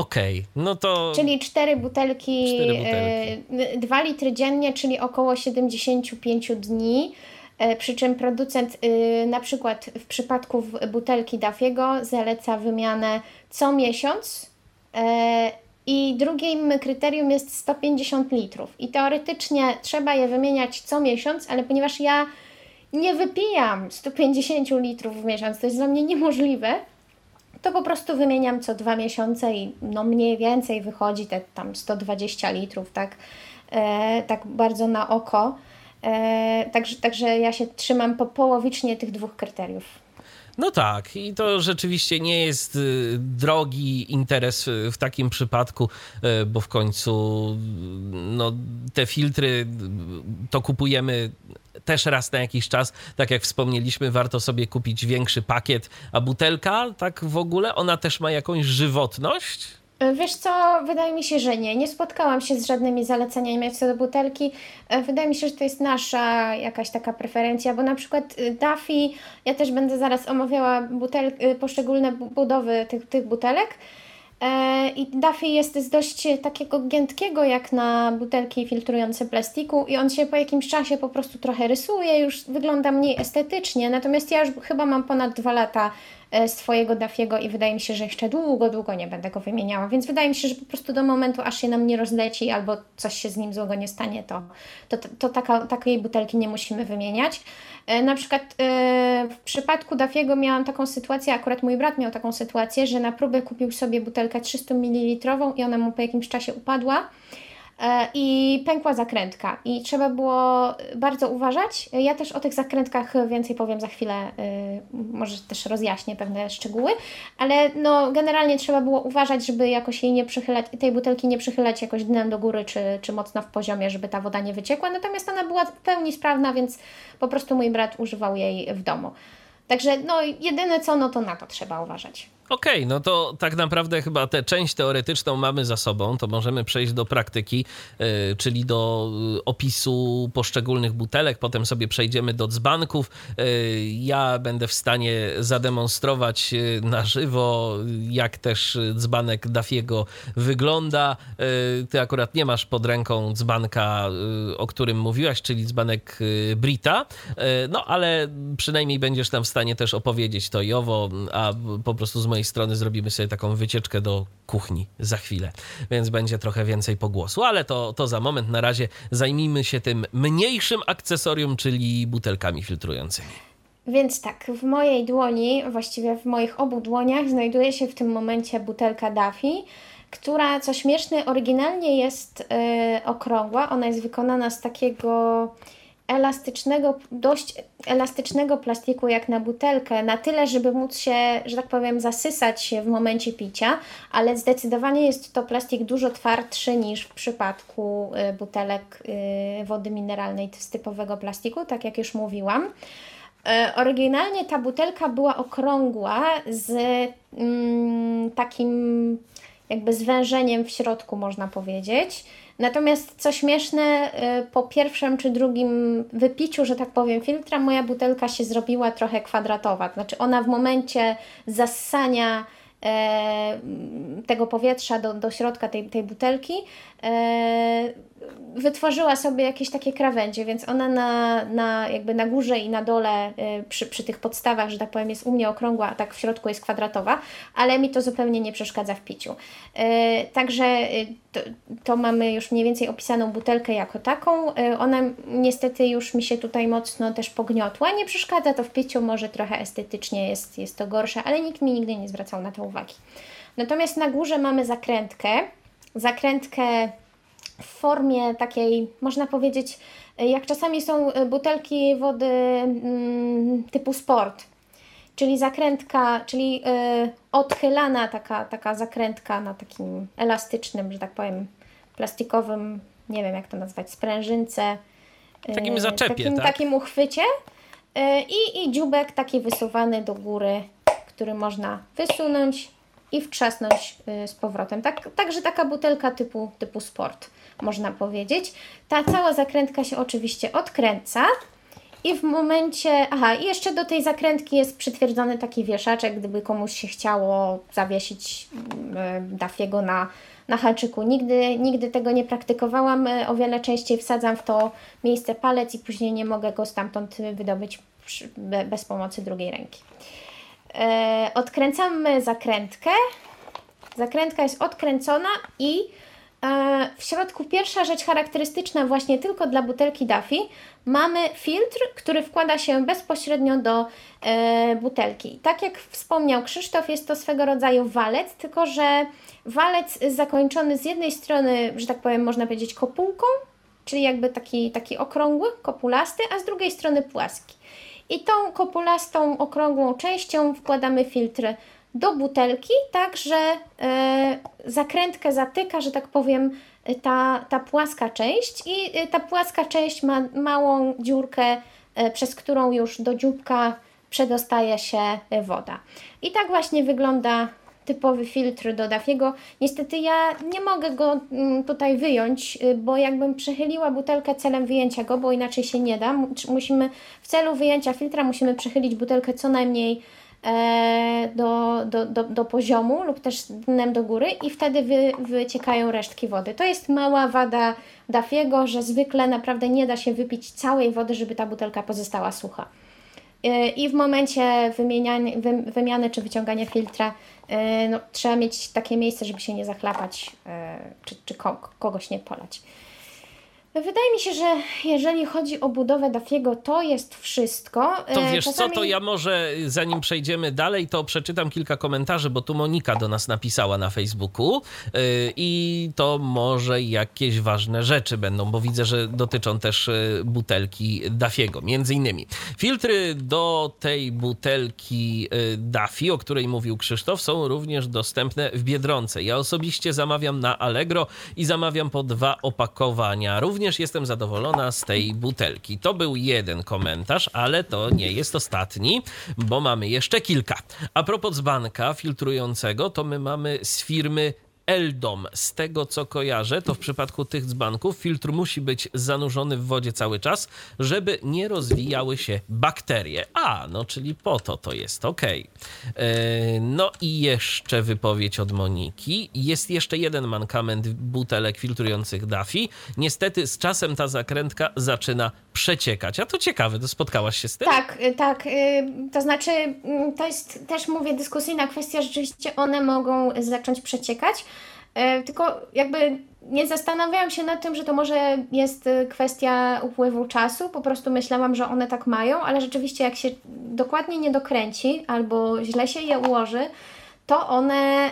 Okej, okay, no to. Czyli cztery butelki, cztery butelki. 2 litry dziennie, czyli około 75 dni. E, przy czym producent y, na przykład w przypadku butelki Dafiego zaleca wymianę co miesiąc. E, I drugim kryterium jest 150 litrów. I teoretycznie trzeba je wymieniać co miesiąc, ale ponieważ ja nie wypijam 150 litrów w miesiąc, to jest dla mnie niemożliwe, to po prostu wymieniam co dwa miesiące i no mniej więcej wychodzi te tam 120 litrów, tak, e, tak bardzo na oko. E, także, także ja się trzymam po połowicznie tych dwóch kryteriów. No tak, i to rzeczywiście nie jest y, drogi interes w takim przypadku, y, bo w końcu no, te filtry to kupujemy też raz na jakiś czas, tak jak wspomnieliśmy, warto sobie kupić większy pakiet, a butelka, tak w ogóle, ona też ma jakąś żywotność? E, wiesz co, wydaje mi się, że nie. Nie spotkałam się z żadnymi zaleceniami co do butelki. E, wydaje mi się, że to jest nasza jakaś taka preferencja, bo na przykład y, Duffy, ja też będę zaraz omawiała butel, poszczególne budowy tych, tych butelek. E, I Duffy jest z dość takiego giętkiego jak na butelki filtrujące plastiku i on się po jakimś czasie po prostu trochę rysuje, już wygląda mniej estetycznie, natomiast ja już chyba mam ponad dwa lata swojego Dafiego i wydaje mi się, że jeszcze długo, długo nie będę go wymieniała, więc wydaje mi się, że po prostu do momentu, aż się nam nie rozleci albo coś się z nim złego nie stanie, to, to, to taka, takiej butelki nie musimy wymieniać. E, na przykład e, w przypadku Dafiego miałam taką sytuację, akurat mój brat miał taką sytuację, że na próbę kupił sobie butelkę 300 ml i ona mu po jakimś czasie upadła E, i pękła zakrętka i trzeba było bardzo uważać. Ja też o tych zakrętkach więcej powiem za chwilę, e, może też rozjaśnię pewne szczegóły, ale no generalnie trzeba było uważać, żeby jakoś jej nie przychylać, tej butelki nie przychylać jakoś dnem do góry czy, czy mocno w poziomie, żeby ta woda nie wyciekła, natomiast ona była w pełni sprawna, więc po prostu mój brat używał jej w domu. Także no jedyne co, no to na to trzeba uważać. Okej, okay, no to tak naprawdę chyba tę część teoretyczną mamy za sobą, to możemy przejść do praktyki, yy, czyli do y, opisu poszczególnych butelek, potem sobie przejdziemy do dzbanków. Yy, ja będę w stanie zademonstrować na żywo, jak też dzbanek Dafiego wygląda. Ty akurat nie masz pod ręką dzbanka, o którym mówiłaś, czyli dzbanek Brita, no ale przynajmniej będziesz tam w stanie też opowiedzieć to i owo, a po prostu z mojej strony zrobimy sobie taką wycieczkę do kuchni za chwilę, więc będzie trochę więcej pogłosu, ale to, to za moment. Na razie zajmijmy się tym mniejszym akcesorium, czyli butelkami filtrującymi. Więc tak, w mojej dłoni, właściwie w moich obu dłoniach, znajduje się w tym momencie butelka Daffy, która, co śmieszne, oryginalnie jest yy, okrągła. Ona jest wykonana z takiego elastycznego, dość elastycznego plastiku jak na butelkę, na tyle, żeby móc się, że tak powiem, zasysać się w momencie picia, ale zdecydowanie jest to plastik dużo twardszy niż w przypadku y, butelek y, wody mineralnej z typowego plastiku, tak jak już mówiłam. Y, oryginalnie ta butelka była okrągła z mm, takim jakby zwężeniem w środku, można powiedzieć. Natomiast co śmieszne, y, po pierwszym czy drugim wypiciu, że tak powiem, filtra, moja butelka się zrobiła trochę kwadratowa. Znaczy ona w momencie zassania e, tego powietrza do, do środka tej, tej butelki, e, wytworzyła sobie jakieś takie krawędzie, więc ona na, na, jakby na górze i na dole y, przy, przy tych podstawach, że tak powiem, jest u mnie okrągła, a tak w środku jest kwadratowa, ale mi to zupełnie nie przeszkadza w piciu. Y, także y, to, to mamy już mniej więcej opisaną butelkę jako taką. Ona niestety już mi się tutaj mocno też pogniotła. Nie przeszkadza to w piciu, może trochę estetycznie jest, jest to gorsze, ale nikt mi nigdy nie zwracał na to uwagi. Natomiast na górze mamy zakrętkę. Zakrętkę w formie takiej, można powiedzieć, jak czasami są butelki wody mm, typu sport, czyli zakrętka, czyli y, odchylana taka, taka zakrętka na takim elastycznym, że tak powiem, plastikowym, nie wiem jak to nazwać, sprężynce. W takim y, zaczepie, takim, tak? takim uchwycie y, i, i dziubek taki wysuwany do góry, który można wysunąć i wtrzasnąć z powrotem. Tak, także taka butelka typu, typu sport można powiedzieć. Ta cała zakrętka się oczywiście odkręca i w momencie, aha, i jeszcze do tej zakrętki jest przytwierdzony taki wieszaczek, gdyby komuś się chciało zawiesić mm, Dafiego na, na haczyku. Nigdy, nigdy tego nie praktykowałam, o wiele częściej wsadzam w to miejsce palec i później nie mogę go stamtąd wydobyć przy, bez pomocy drugiej ręki. E, odkręcamy zakrętkę. Zakrętka jest odkręcona i E, w środku pierwsza rzecz charakterystyczna właśnie tylko dla butelki Duffy, mamy filtr, który wkłada się bezpośrednio do e, butelki. Tak jak wspomniał Krzysztof, jest to swego rodzaju walec, tylko że walec zakończony z jednej strony, że tak powiem, można powiedzieć kopułką, czyli jakby taki, taki okrągły, kopulasty, a z drugiej strony płaski. I tą kopulastą, okrągłą częścią wkładamy filtr do butelki, tak że e, zakrętkę zatyka, że tak powiem, ta, ta płaska część i e, ta płaska część ma małą dziurkę, e, przez którą już do dzióbka przedostaje się woda. I tak właśnie wygląda typowy filtr do Dafiego. Niestety ja nie mogę go mm, tutaj wyjąć, bo jakbym przechyliła butelkę celem wyjęcia go, bo inaczej się nie da. Musimy w celu wyjęcia filtra musimy przechylić butelkę co najmniej do, do, do, do poziomu lub też dnem do góry i wtedy wy, wyciekają resztki wody. To jest mała wada Dafiego, że zwykle naprawdę nie da się wypić całej wody, żeby ta butelka pozostała sucha. E, I w momencie wymiany czy wyciągania filtra e, no, trzeba mieć takie miejsce, żeby się nie zachlapać czy, czy kogoś nie polać. Wydaje mi się, że jeżeli chodzi o budowę Dafiego, to jest wszystko. To e, wiesz Czasami... co, to ja może zanim przejdziemy dalej, to przeczytam kilka komentarzy, bo tu Monika do nas napisała na Facebooku yy, i to może jakieś ważne rzeczy będą, bo widzę, że dotyczą też e, butelki Dafiego. Między innymi filtry do tej butelki Dafi, o której mówił Krzysztof, są również dostępne w Biedronce. Ja osobiście zamawiam na Allegro i zamawiam po dwa opakowania. Również również jestem zadowolona z tej butelki. To był jeden komentarz, ale to nie jest ostatni, bo mamy jeszcze kilka. A propos dzbanka filtrującego, to my mamy z firmy Eldom. Z tego co kojarzę, to w przypadku tych dzbanków filtr musi być zanurzony w wodzie cały czas, żeby nie rozwijały się bakterie. A, no czyli po to to jest, ok. E, no i jeszcze wypowiedź od Moniki. Jest jeszcze jeden mankament butelek filtrujących Dafi. Niestety z czasem ta zakrętka zaczyna przeciekać. A to ciekawe, to spotkałaś się z tym? Tak, y, tak. Y, to znaczy, mm, to jest też, mówię, dyskusyjna kwestia. Rzeczywiście one mogą zacząć przeciekać. Y, tylko jakby nie zastanawiałam się nad tym, że to może jest kwestia upływu czasu. Po prostu myślałam, że one tak mają, ale rzeczywiście, jak się dokładnie nie dokręci albo źle się je ułoży, to one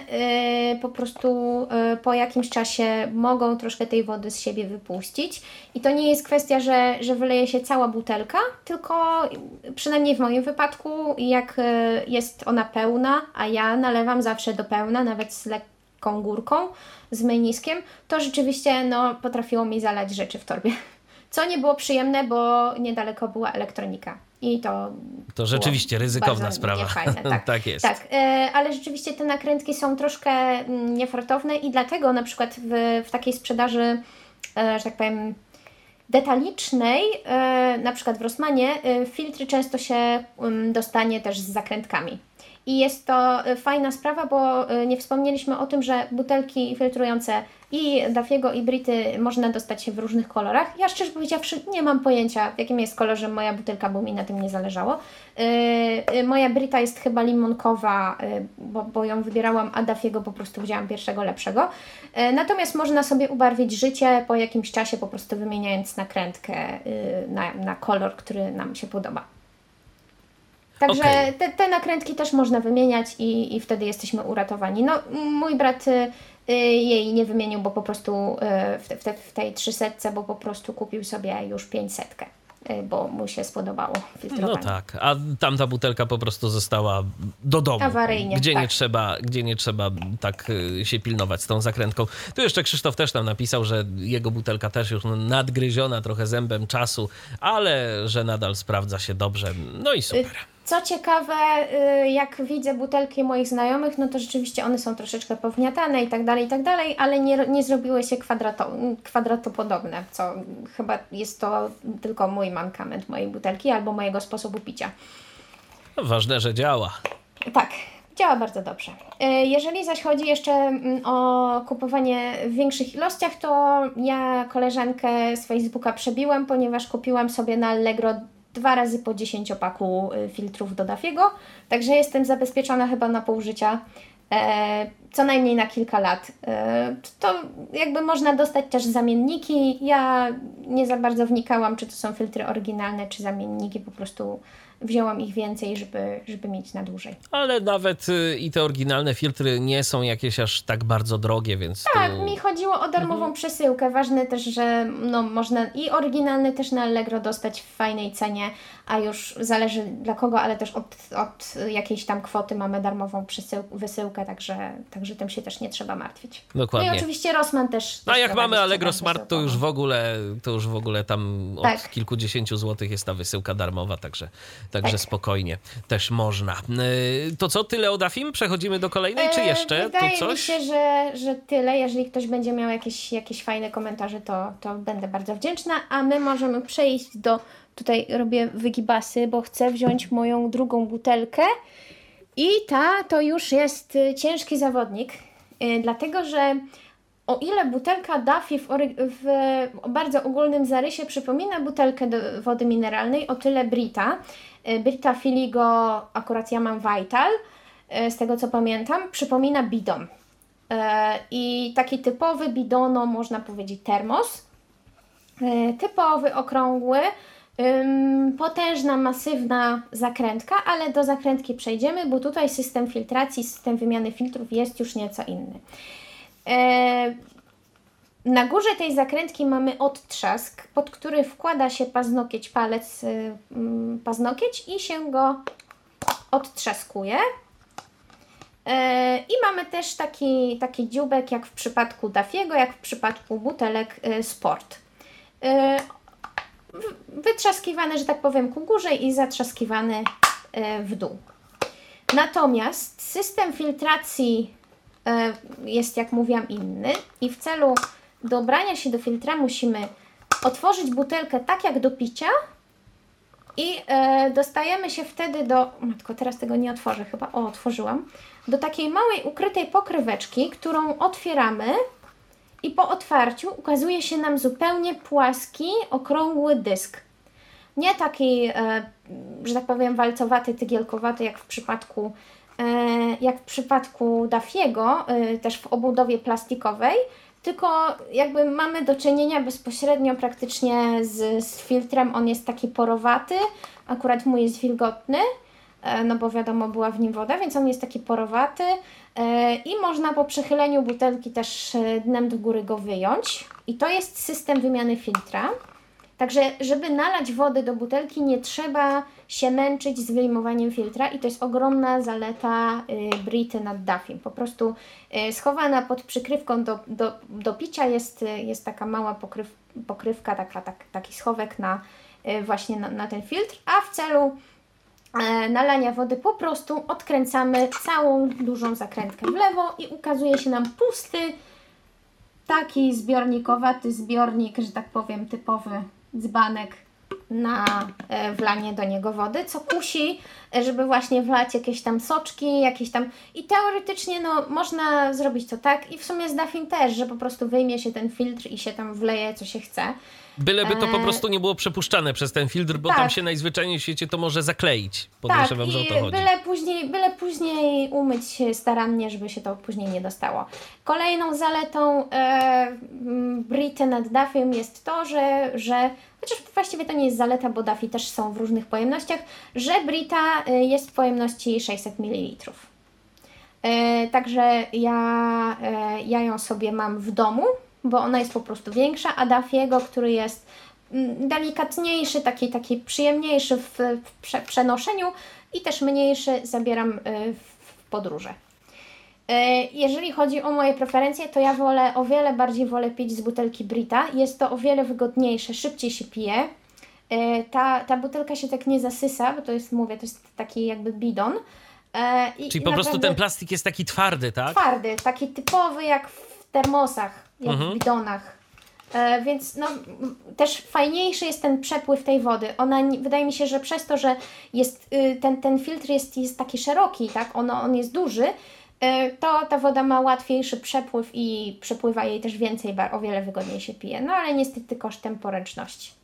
y, po prostu y, po jakimś czasie mogą troszkę tej wody z siebie wypuścić. I to nie jest kwestia, że, że wyleje się cała butelka, tylko przynajmniej w moim wypadku, jak y, jest ona pełna, a ja nalewam zawsze do pełna, nawet z lekką górką, z meniskiem, to rzeczywiście no, potrafiło mi zalać rzeczy w torbie. Co nie było przyjemne, bo niedaleko była elektronika. I to. To rzeczywiście ryzykowna sprawa. Niefajne, tak. tak jest. Tak, e, ale rzeczywiście te nakrętki są troszkę mm, niefartowne i dlatego na przykład w, w takiej sprzedaży, e, że tak powiem, detalicznej, e, na przykład w Rossmanie, filtry często się mm, dostanie też z zakrętkami. I jest to y, fajna sprawa, bo y, nie wspomnieliśmy o tym, że butelki filtrujące i Dafiego i Brity można dostać w różnych kolorach. Ja szczerze powiedziawszy nie mam pojęcia, w jakim jest kolorze moja butelka, bo mi na tym nie zależało. Yy, moja Brita jest chyba limonkowa, bo, bo ją wybierałam, a Dafiego po prostu wzięłam pierwszego lepszego. Natomiast można sobie ubarwić życie po jakimś czasie, po prostu wymieniając nakrętkę na, na kolor, który nam się podoba. Także okay. te, te, nakrętki też można wymieniać i, i wtedy jesteśmy uratowani. No, mój brat y, y jej nie wymienił, bo po prostu y, w, te, w tej 300, bo po prostu kupił sobie już 500 y, bo mu się spodobało filtrowanie. No tak, a tamta butelka po prostu została do domu. Awaryjnie, gdzie tak. nie trzeba, Gdzie nie trzeba tak y, się pilnować z tą zakrętką. Tu jeszcze Krzysztof też nam napisał, że jego butelka też już nadgryziona trochę zębem czasu, ale że nadal sprawdza się dobrze. No i super. Co ciekawe, y, jak widzę butelki moich znajomych, no to rzeczywiście one są troszeczkę powniatane i tak dalej, i tak dalej, ale nie, nie zrobiły się kwadrato, kwadratopodobne, co chyba jest to tylko mój mankament mojej butelki albo mojego sposobu picia. No, ważne, że działa. Tak, działa bardzo dobrze. Y, jeżeli zaś chodzi jeszcze mm, o kupowanie w większych ilościach, to ja koleżankę z Facebooka przebiłam, ponieważ kupiłam sobie na Allegro dwa razy po 10 opaku y, filtrów do Dafiego, także jestem zabezpieczona chyba na pół życia, e, co najmniej na kilka lat. E, to jakby można dostać też zamienniki. Ja nie za bardzo wnikałam, czy to są filtry oryginalne, czy zamienniki, po prostu wzięłam ich więcej, żeby, żeby mieć na dłużej. Ale nawet y, i te oryginalne filtry nie są jakieś aż tak bardzo drogie, więc. Tak, mi chodziło o darmową mhm. przesyłkę. Ważne też, że no, można i oryginalny też na Allegro dostać w fajnej cenie, a już zależy dla kogo, ale też od, od jakiejś tam kwoty mamy darmową przesył, wysyłkę, także, także tym się też nie trzeba martwić. Dokładnie. No i oczywiście Rossmann też. No a jak mamy Allegro Smart, to już w ogóle, to już w ogóle tam od tak. kilkudziesięciu złotych jest ta wysyłka darmowa, także Także tak. spokojnie też można. E, to co, tyle o Dafim? Przechodzimy do kolejnej, czy e, jeszcze Wydaje tu coś? mi się, że, że tyle. Jeżeli ktoś będzie miał jakieś, jakieś fajne komentarze, to, to będę bardzo wdzięczna. A my możemy przejść do... Tutaj robię wygibasy, bo chcę wziąć moją drugą butelkę. I ta to już jest y, ciężki zawodnik, dlatego że o ile butelka Duffy w, w, bardzo ogólnym zarysie przypomina butelkę wody mineralnej, o tyle Brita E, Brita Filigo, akurat ja mam Vital, e, z tego co pamiętam, przypomina bidon. E, I taki typowy bidono, można powiedzieć, termos. Typowy, okrągły, potężna, masywna zakrętka, ale do zakrętki przejdziemy, bo tutaj system filtracji, system wymiany filtrów jest już nieco inny. Na górze tej zakrętki mamy odtrzask, pod który wkłada się paznokieć, palec, yy, paznokieć i się go odtrzaskuje. Yy, I mamy też taki, taki dziubek, jak w przypadku Dafiego, jak w przypadku butelek yy, Sport. Yy, wytrzaskiwany, że tak powiem, ku górze i zatrzaskiwany yy, w dół. Natomiast system filtracji jest, jak mówiłam, inny i w celu dobrania się do filtra musimy otworzyć butelkę tak jak do picia i e, dostajemy się wtedy do, matko teraz tego nie otworzę chyba, o otworzyłam, do takiej małej ukrytej pokryweczki, którą otwieramy i po otwarciu ukazuje się nam zupełnie płaski, okrągły dysk. Nie taki, e, że tak powiem, walcowaty, tygielkowaty jak w przypadku e, jak w przypadku Dafiego, e, też w obudowie plastikowej, tylko jakby mamy do czynienia bezpośrednio praktycznie z, z filtrem. On jest taki porowaty, akurat mój jest wilgotny, e, no bo wiadomo, była w nim woda, więc on jest taki porowaty e, i można po przechyleniu butelki też e, dnem do góry go wyjąć. I to jest system wymiany filtra. Także, żeby nalać wody do butelki, nie trzeba się męczyć z wyjmowaniem filtra i to jest ogromna zaleta y, Brity nad Duffim. Po prostu y, schowana pod przykrywką do, do, do picia jest, y, jest taka mała pokryw, pokrywka, taka, tak, taki schowek na właśnie na, na ten filtr, a w celu e, nalania wody po prostu odkręcamy całą dużą zakrętkę w lewo i ukazuje się nam pusty taki zbiornikowaty zbiornik, że tak powiem typowy dzbanek na e, wlanie do niego wody, co kusi, e, żeby właśnie wlać jakieś tam soczki, jakieś tam. I teoretycznie no, można zrobić to tak, i w sumie z Dafim też, że po prostu wyjmie się ten filtr i się tam wleje, co się chce. Byleby to po Eee. prostu nie było przepuszczane przez ten filtr, bo Tak. tam się najzwyczajniej w świecie to może zakleić. Podejrzewam, że o to chodzi. byle później, byle później umyć się starannie, żeby się to później nie dostało. Kolejną zaletą e, Brity nad Duffym jest to, że, że chociaż właściwie to nie jest zaleta, bo Duffy też są w różnych pojemnościach, że Brita e, jest w pojemności 600 ml. E, także ja, e, ja ją sobie mam w domu, bo ona jest po prostu większa, a Duffiego, który jest mm, delikatniejszy, taki, taki przyjemniejszy w, w prze, przenoszeniu i też mniejszy zabieram y, w podróże. Y, Jeżeli chodzi o moje preferencje, to ja wolę, o wiele bardziej wolę pić z butelki Brita. Jest to o wiele wygodniejsze, szybciej się pije. Y, Ta, ta butelka się tak nie zasysa, bo to jest, mówię, to jest taki jakby bidon. Y, i- Czyli i po prostu ten plastik jest taki twardy, tak? Twardy, taki typowy jak w termosach, jak Mhm. w bidonach. E, więc no, też fajniejszy jest ten przepływ tej wody. Ona, wydaje mi się, że przez to, że jest, y, ten, ten filtr jest, jest taki szeroki, tak? ono, on jest duży, to ta woda ma łatwiejszy przepływ i przepływa jej też więcej, o wiele wygodniej się pije. No ale niestety kosztem poręczności.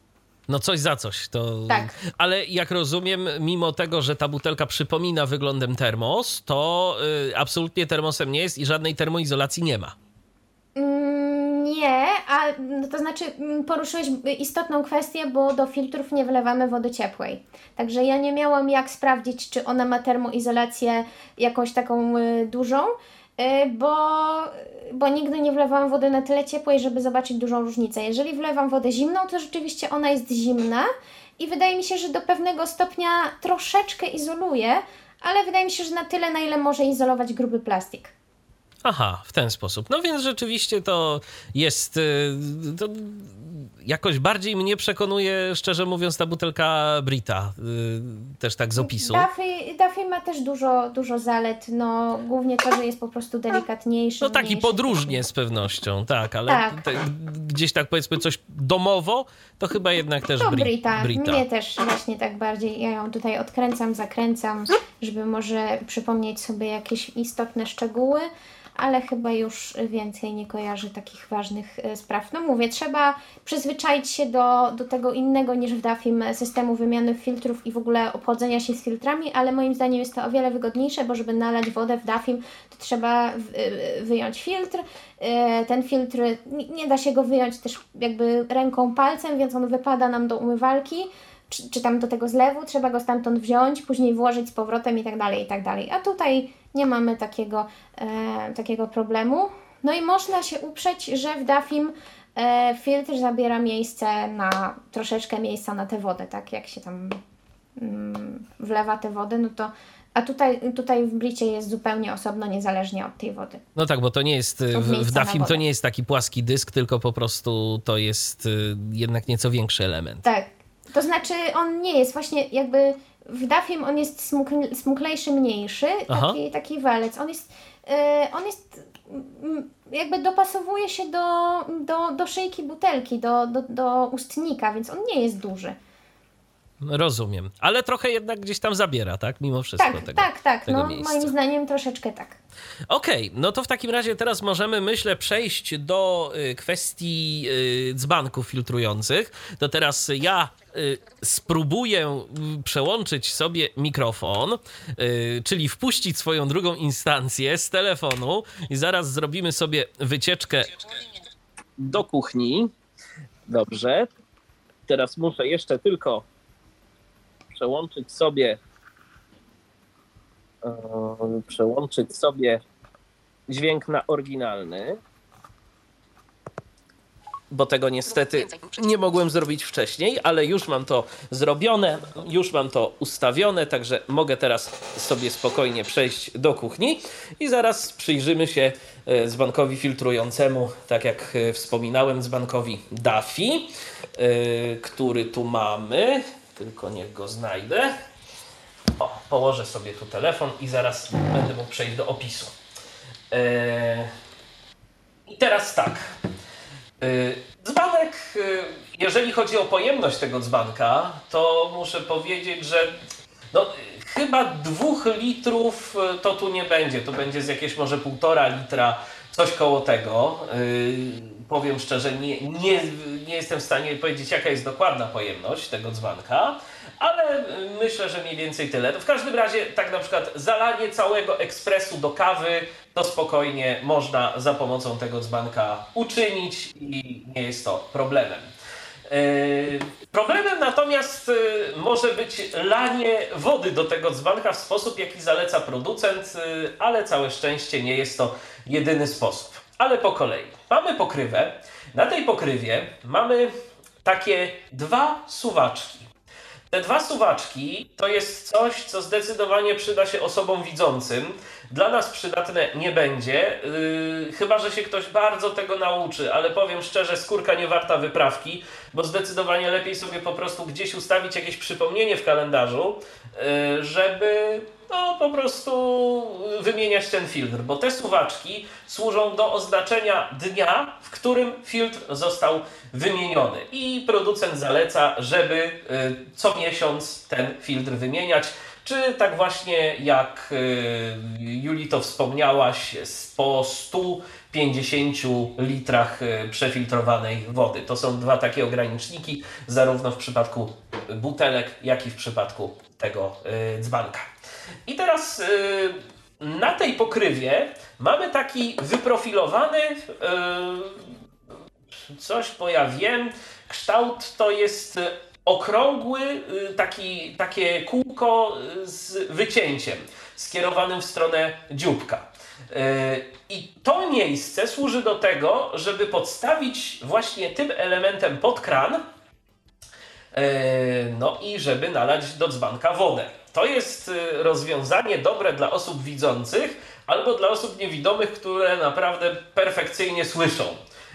No coś za coś. To... Tak. Ale jak rozumiem, mimo tego, że ta butelka przypomina wyglądem termos, to y, absolutnie termosem nie jest i żadnej termoizolacji nie ma. Nie, a no to znaczy mm, poruszyłeś istotną kwestię, bo do filtrów nie wlewamy wody ciepłej. Także ja nie miałam jak sprawdzić, czy ona ma termoizolację jakąś taką y, dużą, y, bo, bo nigdy nie wlewałam wody na tyle ciepłej, żeby zobaczyć dużą różnicę. Jeżeli wlewam wodę zimną, to rzeczywiście ona jest zimna i wydaje mi się, że do pewnego stopnia troszeczkę izoluje, ale wydaje mi się, że na tyle, na ile może izolować gruby plastik. Aha, w ten sposób. No więc rzeczywiście to jest. y, To jakoś bardziej mnie przekonuje, szczerze mówiąc, ta butelka Brita, y, też tak z opisu. Duffy, Duffy ma też dużo, dużo zalet, no głównie to, że jest po prostu delikatniejszy. No taki mniejszy. podróżnie z pewnością, tak, ale Tak. Te, gdzieś tak powiedzmy coś domowo, to chyba jednak też To Bri- Brita. Brita. Mnie też właśnie tak bardziej, ja ją tutaj odkręcam, zakręcam, żeby może przypomnieć sobie jakieś istotne szczegóły, ale chyba już więcej nie kojarzy takich ważnych e, spraw. No mówię, trzeba przyzwyczaić się do, do tego innego niż w Duffim systemu wymiany filtrów i w ogóle obchodzenia się z filtrami, ale moim zdaniem jest to o wiele wygodniejsze, bo żeby nalać wodę w Duffim, to trzeba y, wyjąć filtr. E, Ten filtr, nie- da się go wyjąć też jakby ręką, palcem, więc on wypada nam do umywalki czy tam do tego zlewu, trzeba go stamtąd wziąć, później włożyć z powrotem i tak dalej, i tak dalej. A tutaj nie mamy takiego, e, takiego problemu. No i można się uprzeć, że w Dafim e, filtr zabiera miejsce na, troszeczkę miejsca na tę wodę, tak? Jak się tam mm, wlewa tę wodę, no to a tutaj, tutaj w Bricie jest zupełnie osobno, niezależnie od tej wody. No tak, bo to nie jest, w, w Dafim to nie jest taki płaski dysk, tylko po prostu to jest y, jednak nieco większy element. Tak. To znaczy on nie jest właśnie jakby w Dafim on jest smukl, smuklejszy, mniejszy, Aha. taki, taki walec. On jest, e, on jest mm, jakby dopasowuje się do, do, do szyjki butelki, do, do, do ustnika, więc on nie jest duży. Rozumiem. Ale trochę jednak gdzieś tam zabiera, tak? Mimo wszystko Tak, tego. tak, tak. tego No, miejsca. moim zdaniem troszeczkę tak. Okej, no to w takim razie teraz możemy, myślę, przejść do y, kwestii y, dzbanków filtrujących. To teraz ja y, spróbuję y, przełączyć sobie mikrofon, czyli wpuścić swoją drugą instancję z telefonu i zaraz zrobimy sobie wycieczkę do kuchni. Dobrze. Teraz muszę jeszcze tylko przełączyć sobie e, przełączyć sobie dźwięk na oryginalny, bo tego niestety nie mogłem zrobić wcześniej, ale już mam to zrobione, już mam to ustawione, także mogę teraz sobie spokojnie przejść do kuchni i zaraz przyjrzymy się e, dzbankowi filtrującemu, tak jak e, wspominałem, dzbankowi Daffy, e, który tu mamy, tylko niech go znajdę. O, położę sobie tu telefon i zaraz będę mógł przejść do opisu. Eee, I teraz tak. Eee, dzbanek eee, jeżeli chodzi o pojemność tego dzbanka, to muszę powiedzieć, że no, chyba dwóch litrów e, to tu nie będzie. To będzie z jakieś może półtora litra, coś koło tego. Powiem szczerze, nie, nie, nie jestem w stanie powiedzieć, jaka jest dokładna pojemność tego dzbanka, ale myślę, że mniej więcej tyle. W każdym razie, tak na przykład, zalanie całego ekspresu do kawy to spokojnie można za pomocą tego dzbanka uczynić i nie jest to problemem. Yy, problemem natomiast yy, może być lanie wody do tego dzbanka w sposób, jaki zaleca producent, yy, ale całe szczęście nie jest to jedyny sposób. Ale po kolei. Mamy pokrywę. Na tej pokrywie mamy takie dwa suwaczki. Te dwa suwaczki to jest coś, co zdecydowanie przyda się osobom widzącym. Dla nas przydatne nie będzie, yy, chyba że się ktoś bardzo tego nauczy, ale powiem szczerze, skórka nie warta wyprawki, bo zdecydowanie lepiej sobie po prostu gdzieś ustawić jakieś przypomnienie w kalendarzu, yy, żeby no po prostu wymieniać ten filtr, bo te suwaczki służą do oznaczenia dnia, w którym filtr został wymieniony. I producent zaleca, żeby y, co miesiąc ten filtr wymieniać. Czy tak właśnie jak y, Juli to wspomniałaś, po 150 litrach y, przefiltrowanej wody. To są dwa takie ograniczniki, zarówno w przypadku butelek, jak i w przypadku tego dzbanka. I teraz yy, na tej pokrywie mamy taki wyprofilowany, yy, coś pojawiem, kształt to jest okrągły, yy, taki, takie kółko z wycięciem skierowanym w stronę dzióbka. I to miejsce służy do tego, żeby podstawić właśnie tym elementem pod kran, no i żeby nalać do dzbanka wodę. To jest y, rozwiązanie dobre dla osób widzących albo dla osób niewidomych, które naprawdę perfekcyjnie słyszą.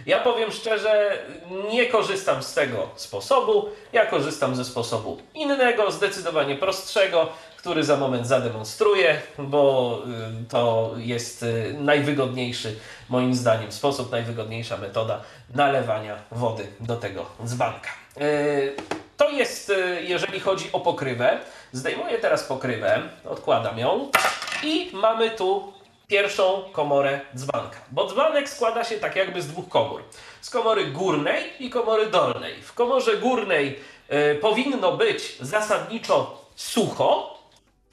Ja powiem szczerze, nie korzystam z tego sposobu. Ja korzystam ze sposobu innego, zdecydowanie prostszego, który za moment zademonstruję, bo y, to jest y, najwygodniejszy, moim zdaniem, sposób, najwygodniejsza metoda nalewania wody do tego dzbanka. To jest, jeżeli chodzi o pokrywę. Zdejmuję teraz pokrywę, odkładam ją i mamy tu pierwszą komorę dzbanka. Bo dzbanek składa się tak jakby z dwóch komór. Z komory górnej i komory dolnej. W komorze górnej y, powinno być zasadniczo sucho,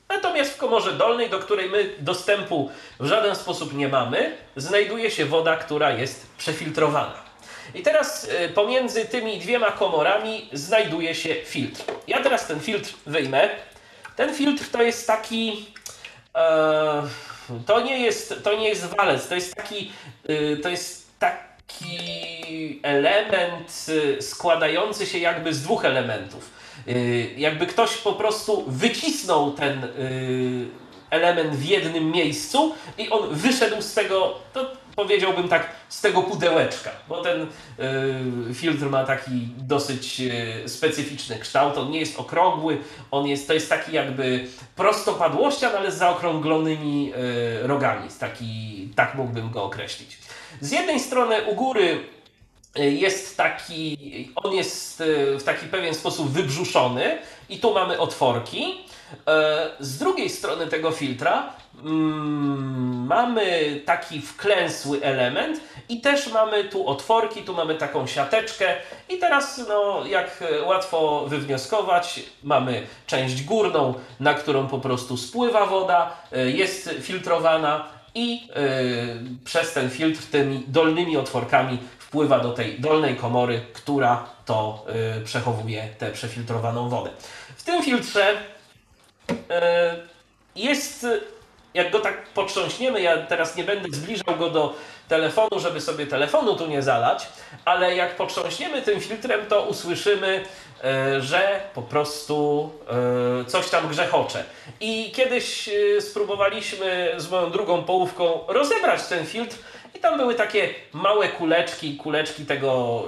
natomiast w komorze dolnej, do której my dostępu w żaden sposób nie mamy, znajduje się woda, która jest przefiltrowana. I teraz y, pomiędzy tymi dwiema komorami znajduje się filtr. Ja teraz ten filtr wyjmę. Ten filtr to jest taki. E, to, nie jest, to nie jest walec, to jest taki. Y, to jest taki element y, składający się jakby z dwóch elementów. Jakby ktoś po prostu wycisnął ten element w jednym miejscu i on wyszedł z tego. To powiedziałbym tak, z tego pudełeczka, bo ten y, filtr ma taki dosyć y, specyficzny kształt. On nie jest okrągły, on jest, to jest taki jakby prostopadłościan, ale z zaokrąglonymi y, rogami. Taki, tak mógłbym go określić. Z jednej strony u góry jest taki, on jest w taki pewien sposób wybrzuszony i tu mamy otworki. Z drugiej strony tego filtra mm, mamy taki wklęsły element i też mamy tu otworki, tu mamy taką siateczkę i teraz no, jak łatwo wywnioskować, mamy część górną, na którą po prostu spływa woda, e, jest filtrowana i yy, przez ten filtr tymi dolnymi otworkami wpływa do tej dolnej komory, która to yy, przechowuje tę przefiltrowaną wodę. W tym filtrze yy, jest jak go tak potrząśniemy, ja teraz nie będę zbliżał go do telefonu, żeby sobie telefonu tu nie zalać, ale jak potrząśniemy tym filtrem, to usłyszymy, e, że po prostu e, coś tam grzechocze. I kiedyś e, spróbowaliśmy z moją drugą połówką rozebrać ten filtr i tam były takie małe kuleczki, kuleczki tego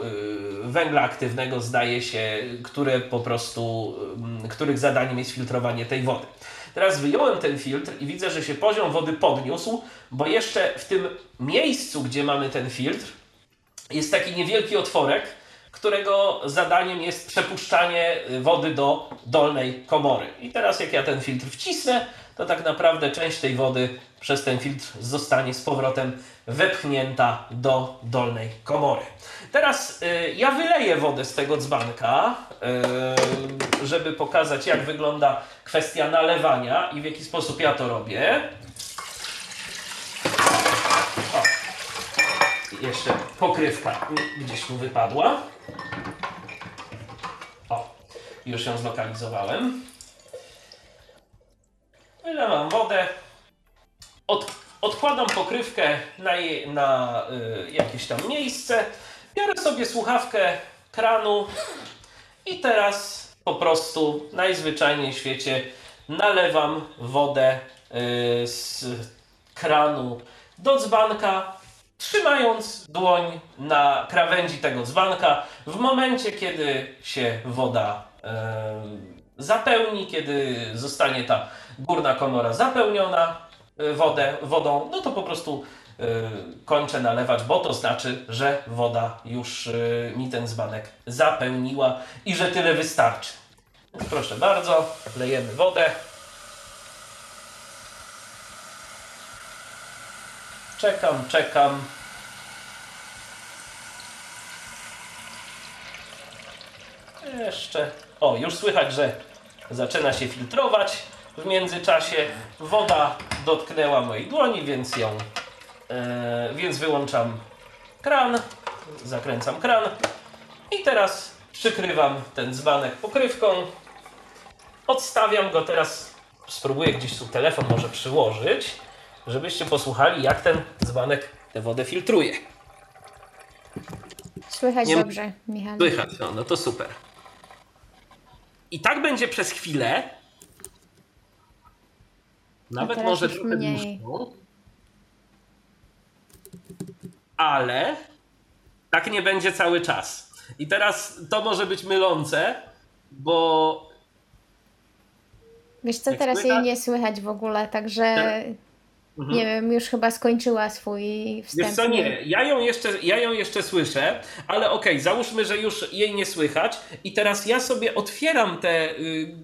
węgla aktywnego, zdaje się, które po prostu, których zadaniem jest filtrowanie tej wody. Teraz wyjąłem ten filtr i widzę, że się poziom wody podniósł, bo jeszcze w tym miejscu, gdzie mamy ten filtr, jest taki niewielki otworek, którego zadaniem jest przepuszczanie wody do dolnej komory. I teraz jak ja ten filtr wcisnę, to tak naprawdę część tej wody przez ten filtr zostanie z powrotem wepchnięta do dolnej komory. Teraz y, ja wyleję wodę z tego dzbanka, y, żeby pokazać jak wygląda kwestia nalewania i w jaki sposób ja to robię. O. Jeszcze pokrywka gdzieś mu wypadła. O, już ją zlokalizowałem. Wylewam wodę. Od, odkładam pokrywkę na, na y, jakieś tam miejsce. Biorę sobie słuchawkę kranu i teraz po prostu najzwyczajniej w świecie nalewam wodę y, z kranu do dzbanka, trzymając dłoń na krawędzi tego dzbanka. W momencie, kiedy się woda y, zapełni, kiedy zostanie ta górna komora zapełniona y, wodę, wodą, no to po prostu kończę nalewać, bo to znaczy, że woda już y, mi ten dzbanek zapełniła i że tyle wystarczy. Proszę bardzo, lejemy wodę. Czekam, czekam. Jeszcze. O, już słychać, że zaczyna się filtrować. W międzyczasie woda dotknęła mojej dłoni, więc ją. E, więc wyłączam kran, zakręcam kran i teraz przykrywam ten dzbanek pokrywką. Odstawiam go teraz. Spróbuję gdzieś tu telefon może przyłożyć, żebyście posłuchali, jak ten dzbanek tę wodę filtruje. Słychać Nie- dobrze, Michał. Słychać, no, no to super. I tak będzie przez chwilę. Nawet może trochę mniej. dłuższą. Ale tak nie będzie cały czas. I teraz to może być mylące, bo Wiesz co, Jak teraz jej nie słychać w ogóle, także Mhm. nie wiem, już chyba skończyła swój wstęp. Wiesz co, nie, ja ją jeszcze, ja ją jeszcze słyszę, ale okej, załóżmy, że już jej nie słychać i teraz ja sobie otwieram tę y, y,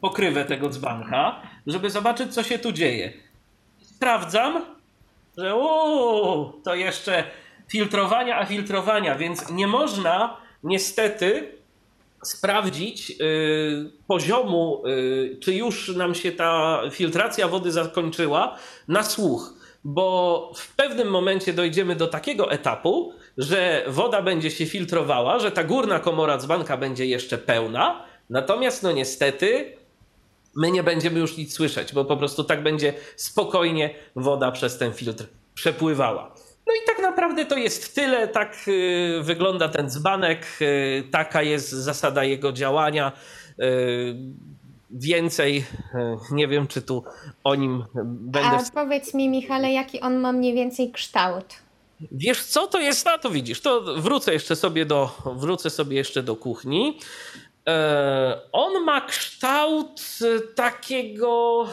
pokrywę tego dzbanka, żeby zobaczyć, co się tu dzieje. Sprawdzam, że o, to jeszcze filtrowania, a filtrowania, więc nie można niestety sprawdzić y, poziomu, y, czy już nam się ta filtracja wody zakończyła na słuch, bo w pewnym momencie dojdziemy do takiego etapu, że woda będzie się filtrowała, że ta górna komora dzbanka będzie jeszcze pełna, natomiast no niestety my nie będziemy już nic słyszeć, bo po prostu tak będzie spokojnie woda przez ten filtr przepływała. No i tak naprawdę to jest tyle. Tak y, wygląda ten dzbanek. y, taka jest zasada jego działania. Y, więcej nie wiem, czy tu o nim będę. A powiedz mi, Michale, jaki on ma mniej więcej kształt? Wiesz co to jest? A to widzisz, to wrócę jeszcze sobie do, wrócę sobie jeszcze do kuchni. E, on ma kształt e, takiego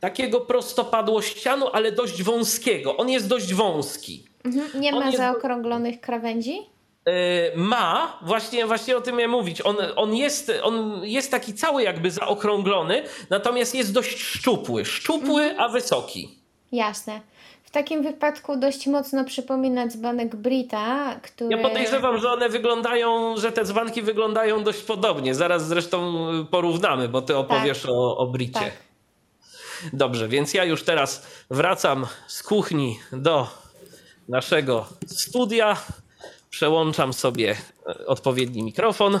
takiego prostopadłościanu, ale dość wąskiego. On jest dość wąski. Mhm. Nie ma jest- zaokrąglonych krawędzi? E, ma, właśnie, właśnie o tym miałem mówić. On, on, jest, on jest taki cały jakby zaokrąglony, natomiast jest dość szczupły. Szczupły, a wysoki. Jasne. W takim wypadku dość mocno przypomina dzbanek Brita, który... Ja podejrzewam, że one wyglądają, że te dzbanki wyglądają dość podobnie. Zaraz zresztą y, porównamy, bo ty opowiesz o, o Bricie. Tak. Dobrze, więc ja już teraz wracam z kuchni do naszego studia. Przełączam sobie e, odpowiedni mikrofon.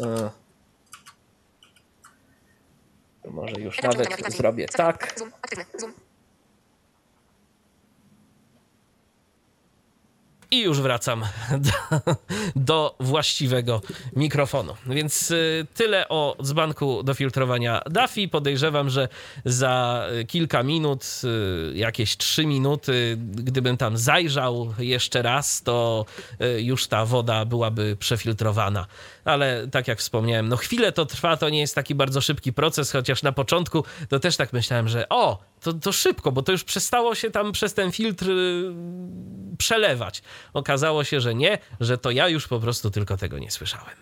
E, Może już nawet zrobię tak. Zoom, aktywny, zoom. I już wracam do, do właściwego mikrofonu. Więc y, tyle o dzbanku do filtrowania Daffy. Podejrzewam, że za y, kilka minut, y, jakieś trzy minuty, gdybym tam zajrzał jeszcze raz, to już ta woda byłaby przefiltrowana. Ale tak jak wspomniałem, no chwilę to trwa, to nie jest taki bardzo szybki proces, chociaż na początku to też tak myślałem, że o, to, to szybko, bo to już przestało się tam przez ten filtr y, przelewać. Okazało się, że nie, że to ja już po prostu tylko tego nie słyszałem.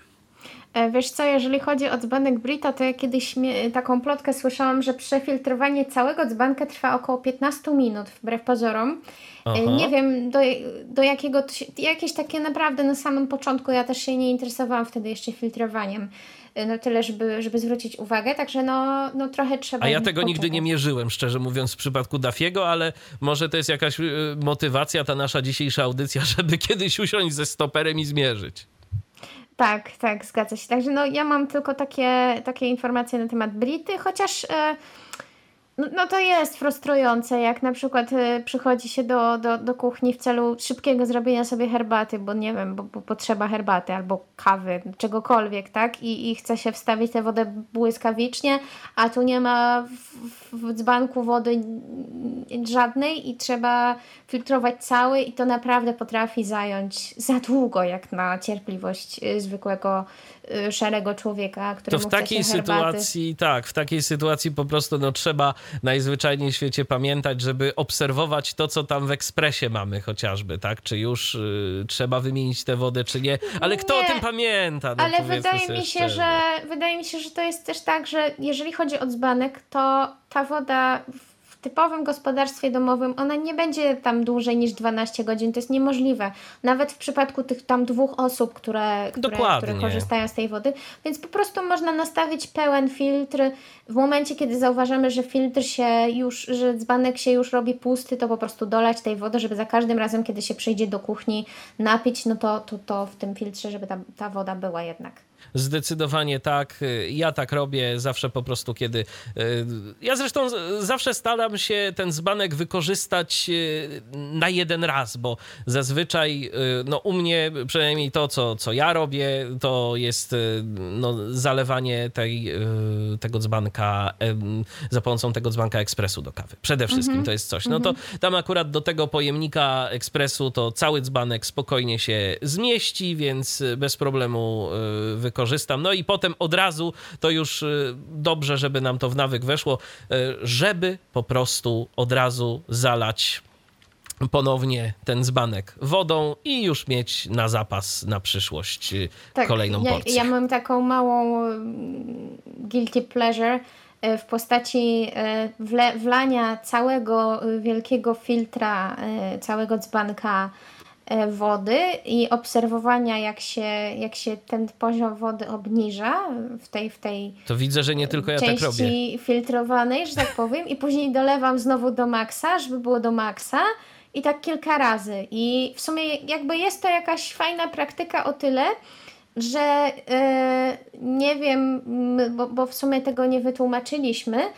E, wiesz co, jeżeli chodzi o dzbanek Brita, to ja kiedyś taką plotkę słyszałam, że przefiltrowanie całego dzbanka trwa około 15 minut, wbrew pozorom. E, Aha. Nie wiem do, do jakiego, jakieś takie naprawdę na samym początku, ja też się nie interesowałam wtedy jeszcze filtrowaniem. E, no tyle, żeby, żeby zwrócić uwagę, także no, no trochę trzeba. A ja tego nigdy nie mierzyłem, szczerze mówiąc, w przypadku Dafiego, ale może to jest jakaś motywacja, ta nasza dzisiejsza audycja, żeby kiedyś usiąść ze stoperem i zmierzyć. Tak, tak, zgadza się. Także no, ja mam tylko takie, takie informacje na temat Brity, chociaż e, no, no, to jest frustrujące, jak na przykład y, przychodzi się do, do, do kuchni w celu szybkiego zrobienia sobie herbaty, bo nie wiem, bo, bo potrzeba herbaty albo kawy, czegokolwiek, tak? I, I chce się wstawić tę wodę błyskawicznie, a tu nie ma w, w dzbanku wody żadnej i trzeba filtrować cały i to naprawdę potrafi zająć za długo, jak na cierpliwość y, zwykłego szarego człowieka, który To w takiej sytuacji, tak, w takiej sytuacji po prostu no, trzeba najzwyczajniej w świecie pamiętać, żeby obserwować to, co tam w ekspresie mamy chociażby, tak? Czy już y, trzeba wymienić tę wodę, czy nie. Ale kto nie, o tym pamięta? No, ale wydaje mi się, że wydaje mi się, że to jest też tak, że jeżeli chodzi o dzbanek, to ta woda typowym gospodarstwie domowym ona nie będzie tam dłużej niż 12 godzin. To jest niemożliwe. Nawet w przypadku tych tam dwóch osób, które, które, które korzystają z tej wody. Więc po prostu można nastawić pełen filtr. W momencie, kiedy zauważamy, że filtr się już, że dzbanek się już robi pusty, to po prostu dolać tej wody, żeby za każdym razem, kiedy się przyjdzie do kuchni napić, no to, to, to w tym filtrze, żeby ta, ta woda była jednak. Zdecydowanie tak. Ja tak robię zawsze po prostu, kiedy. Y, ja zresztą zawsze staram się ten zbanek wykorzystać y, na jeden raz, bo zazwyczaj y, no, u mnie przynajmniej to, co, co ja robię, to jest no, zalewanie tej, tego dzbanka za pomocą tego dzbanka ekspresu do kawy. Przede wszystkim mm -hmm. to jest coś. No to mhm. tam akurat do tego pojemnika ekspresu to cały dzbanek spokojnie się zmieści, więc bez problemu wykorzystam korzystam. No i potem od razu to już y, dobrze, żeby nam to w nawyk weszło, y, żeby po prostu od razu zalać ponownie ten zbanek wodą i już mieć na zapas na przyszłość y, tak, kolejną porcję. Ja, ja mam taką małą guilty pleasure w postaci wle, wlania całego wielkiego filtra, całego dzbanka wody i obserwowania, jak się, jak się ten poziom wody obniża w tej, w tej to widzę, że nie tylko ja tak robię. części filtrowanej, że tak powiem, i później dolewam znowu do maksa, żeby było do maksa i tak kilka razy. I w sumie jakby jest to jakaś fajna praktyka o tyle, że yy, nie wiem, bo, bo w sumie tego nie wytłumaczyliśmy, E,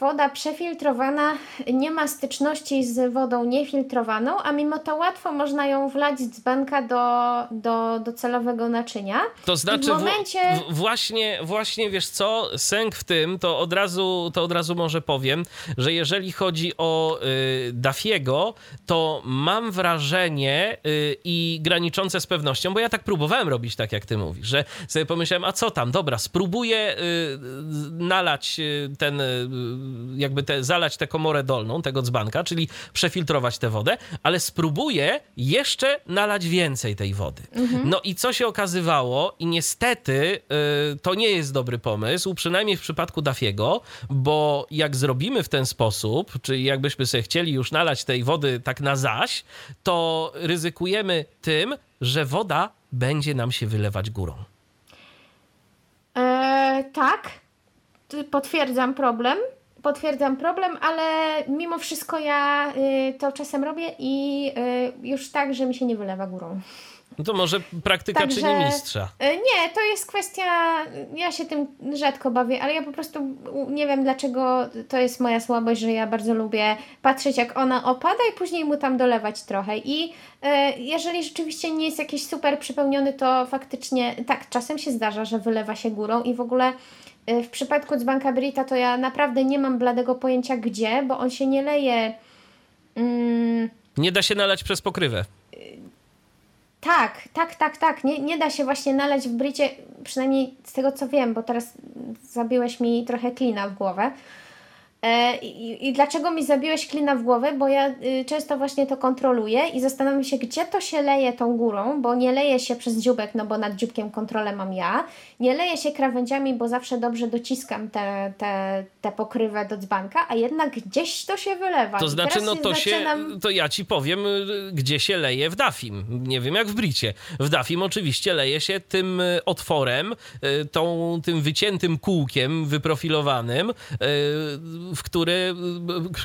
woda przefiltrowana nie ma styczności z wodą niefiltrowaną, a mimo to łatwo można ją wlać z dzbanka do, do, do celowego naczynia. To znaczy, w momencie... W, właśnie, właśnie wiesz co, sęk w tym, to od razu, to od razu może powiem, że jeżeli chodzi o y, Dafiego, to mam wrażenie y, i graniczące z pewnością, bo ja tak próbowałem robić tak, jak ty mówisz, że sobie pomyślałem, a co tam, dobra, spróbuję y, nalać y, ten jakby te, zalać tę komorę dolną tego dzbanka, czyli przefiltrować tę wodę, ale spróbuję jeszcze nalać więcej tej wody. Mhm. No i co się okazywało i niestety y, to nie jest dobry pomysł, przynajmniej w przypadku Dafiego, bo jak zrobimy w ten sposób, czyli jakbyśmy sobie chcieli już nalać tej wody tak na zaś, to ryzykujemy tym, że woda będzie nam się wylewać górą. Eee, tak, potwierdzam problem. Potwierdzam problem, ale mimo wszystko ja y, to czasem robię i y, już tak, że mi się nie wylewa górą. No to może praktyka Także, czyni mistrza. Y, nie, to jest kwestia. Ja się tym rzadko bawię, ale ja po prostu nie wiem dlaczego to jest moja słabość, że ja bardzo lubię patrzeć, jak ona opada i później mu tam dolewać trochę. I jeżeli rzeczywiście nie jest jakiś super przypełniony, to faktycznie tak, czasem się zdarza, że wylewa się górą i w ogóle Y, w przypadku dzbanka Brita to ja naprawdę nie mam bladego pojęcia gdzie, bo on się nie leje. Mm, nie da się nalać przez pokrywę. Tak, tak, tak, tak. Nie, nie da się właśnie nalać w Bricie, przynajmniej z tego co wiem, bo teraz zabiłeś mi trochę klina w głowę. E, I, I, dlaczego mi zabiłeś klina w głowę? Bo ja y, często właśnie to kontroluję i zastanawiam się, gdzie to się leje tą górą, bo nie leje się przez dziubek, no bo nad dziubkiem kontrolę mam ja. Nie leje się krawędziami, bo zawsze dobrze dociskam tę te, te, te pokrywę do dzbanka, a jednak gdzieś to się wylewa. To znaczy, no to zaczynam... się, to ja ci powiem, y, gdzie się leje w Dafim. Nie wiem jak w Bricie. W Dafim oczywiście leje się tym y, otworem, tą, tym wyciętym kółkiem wyprofilowanym, w który,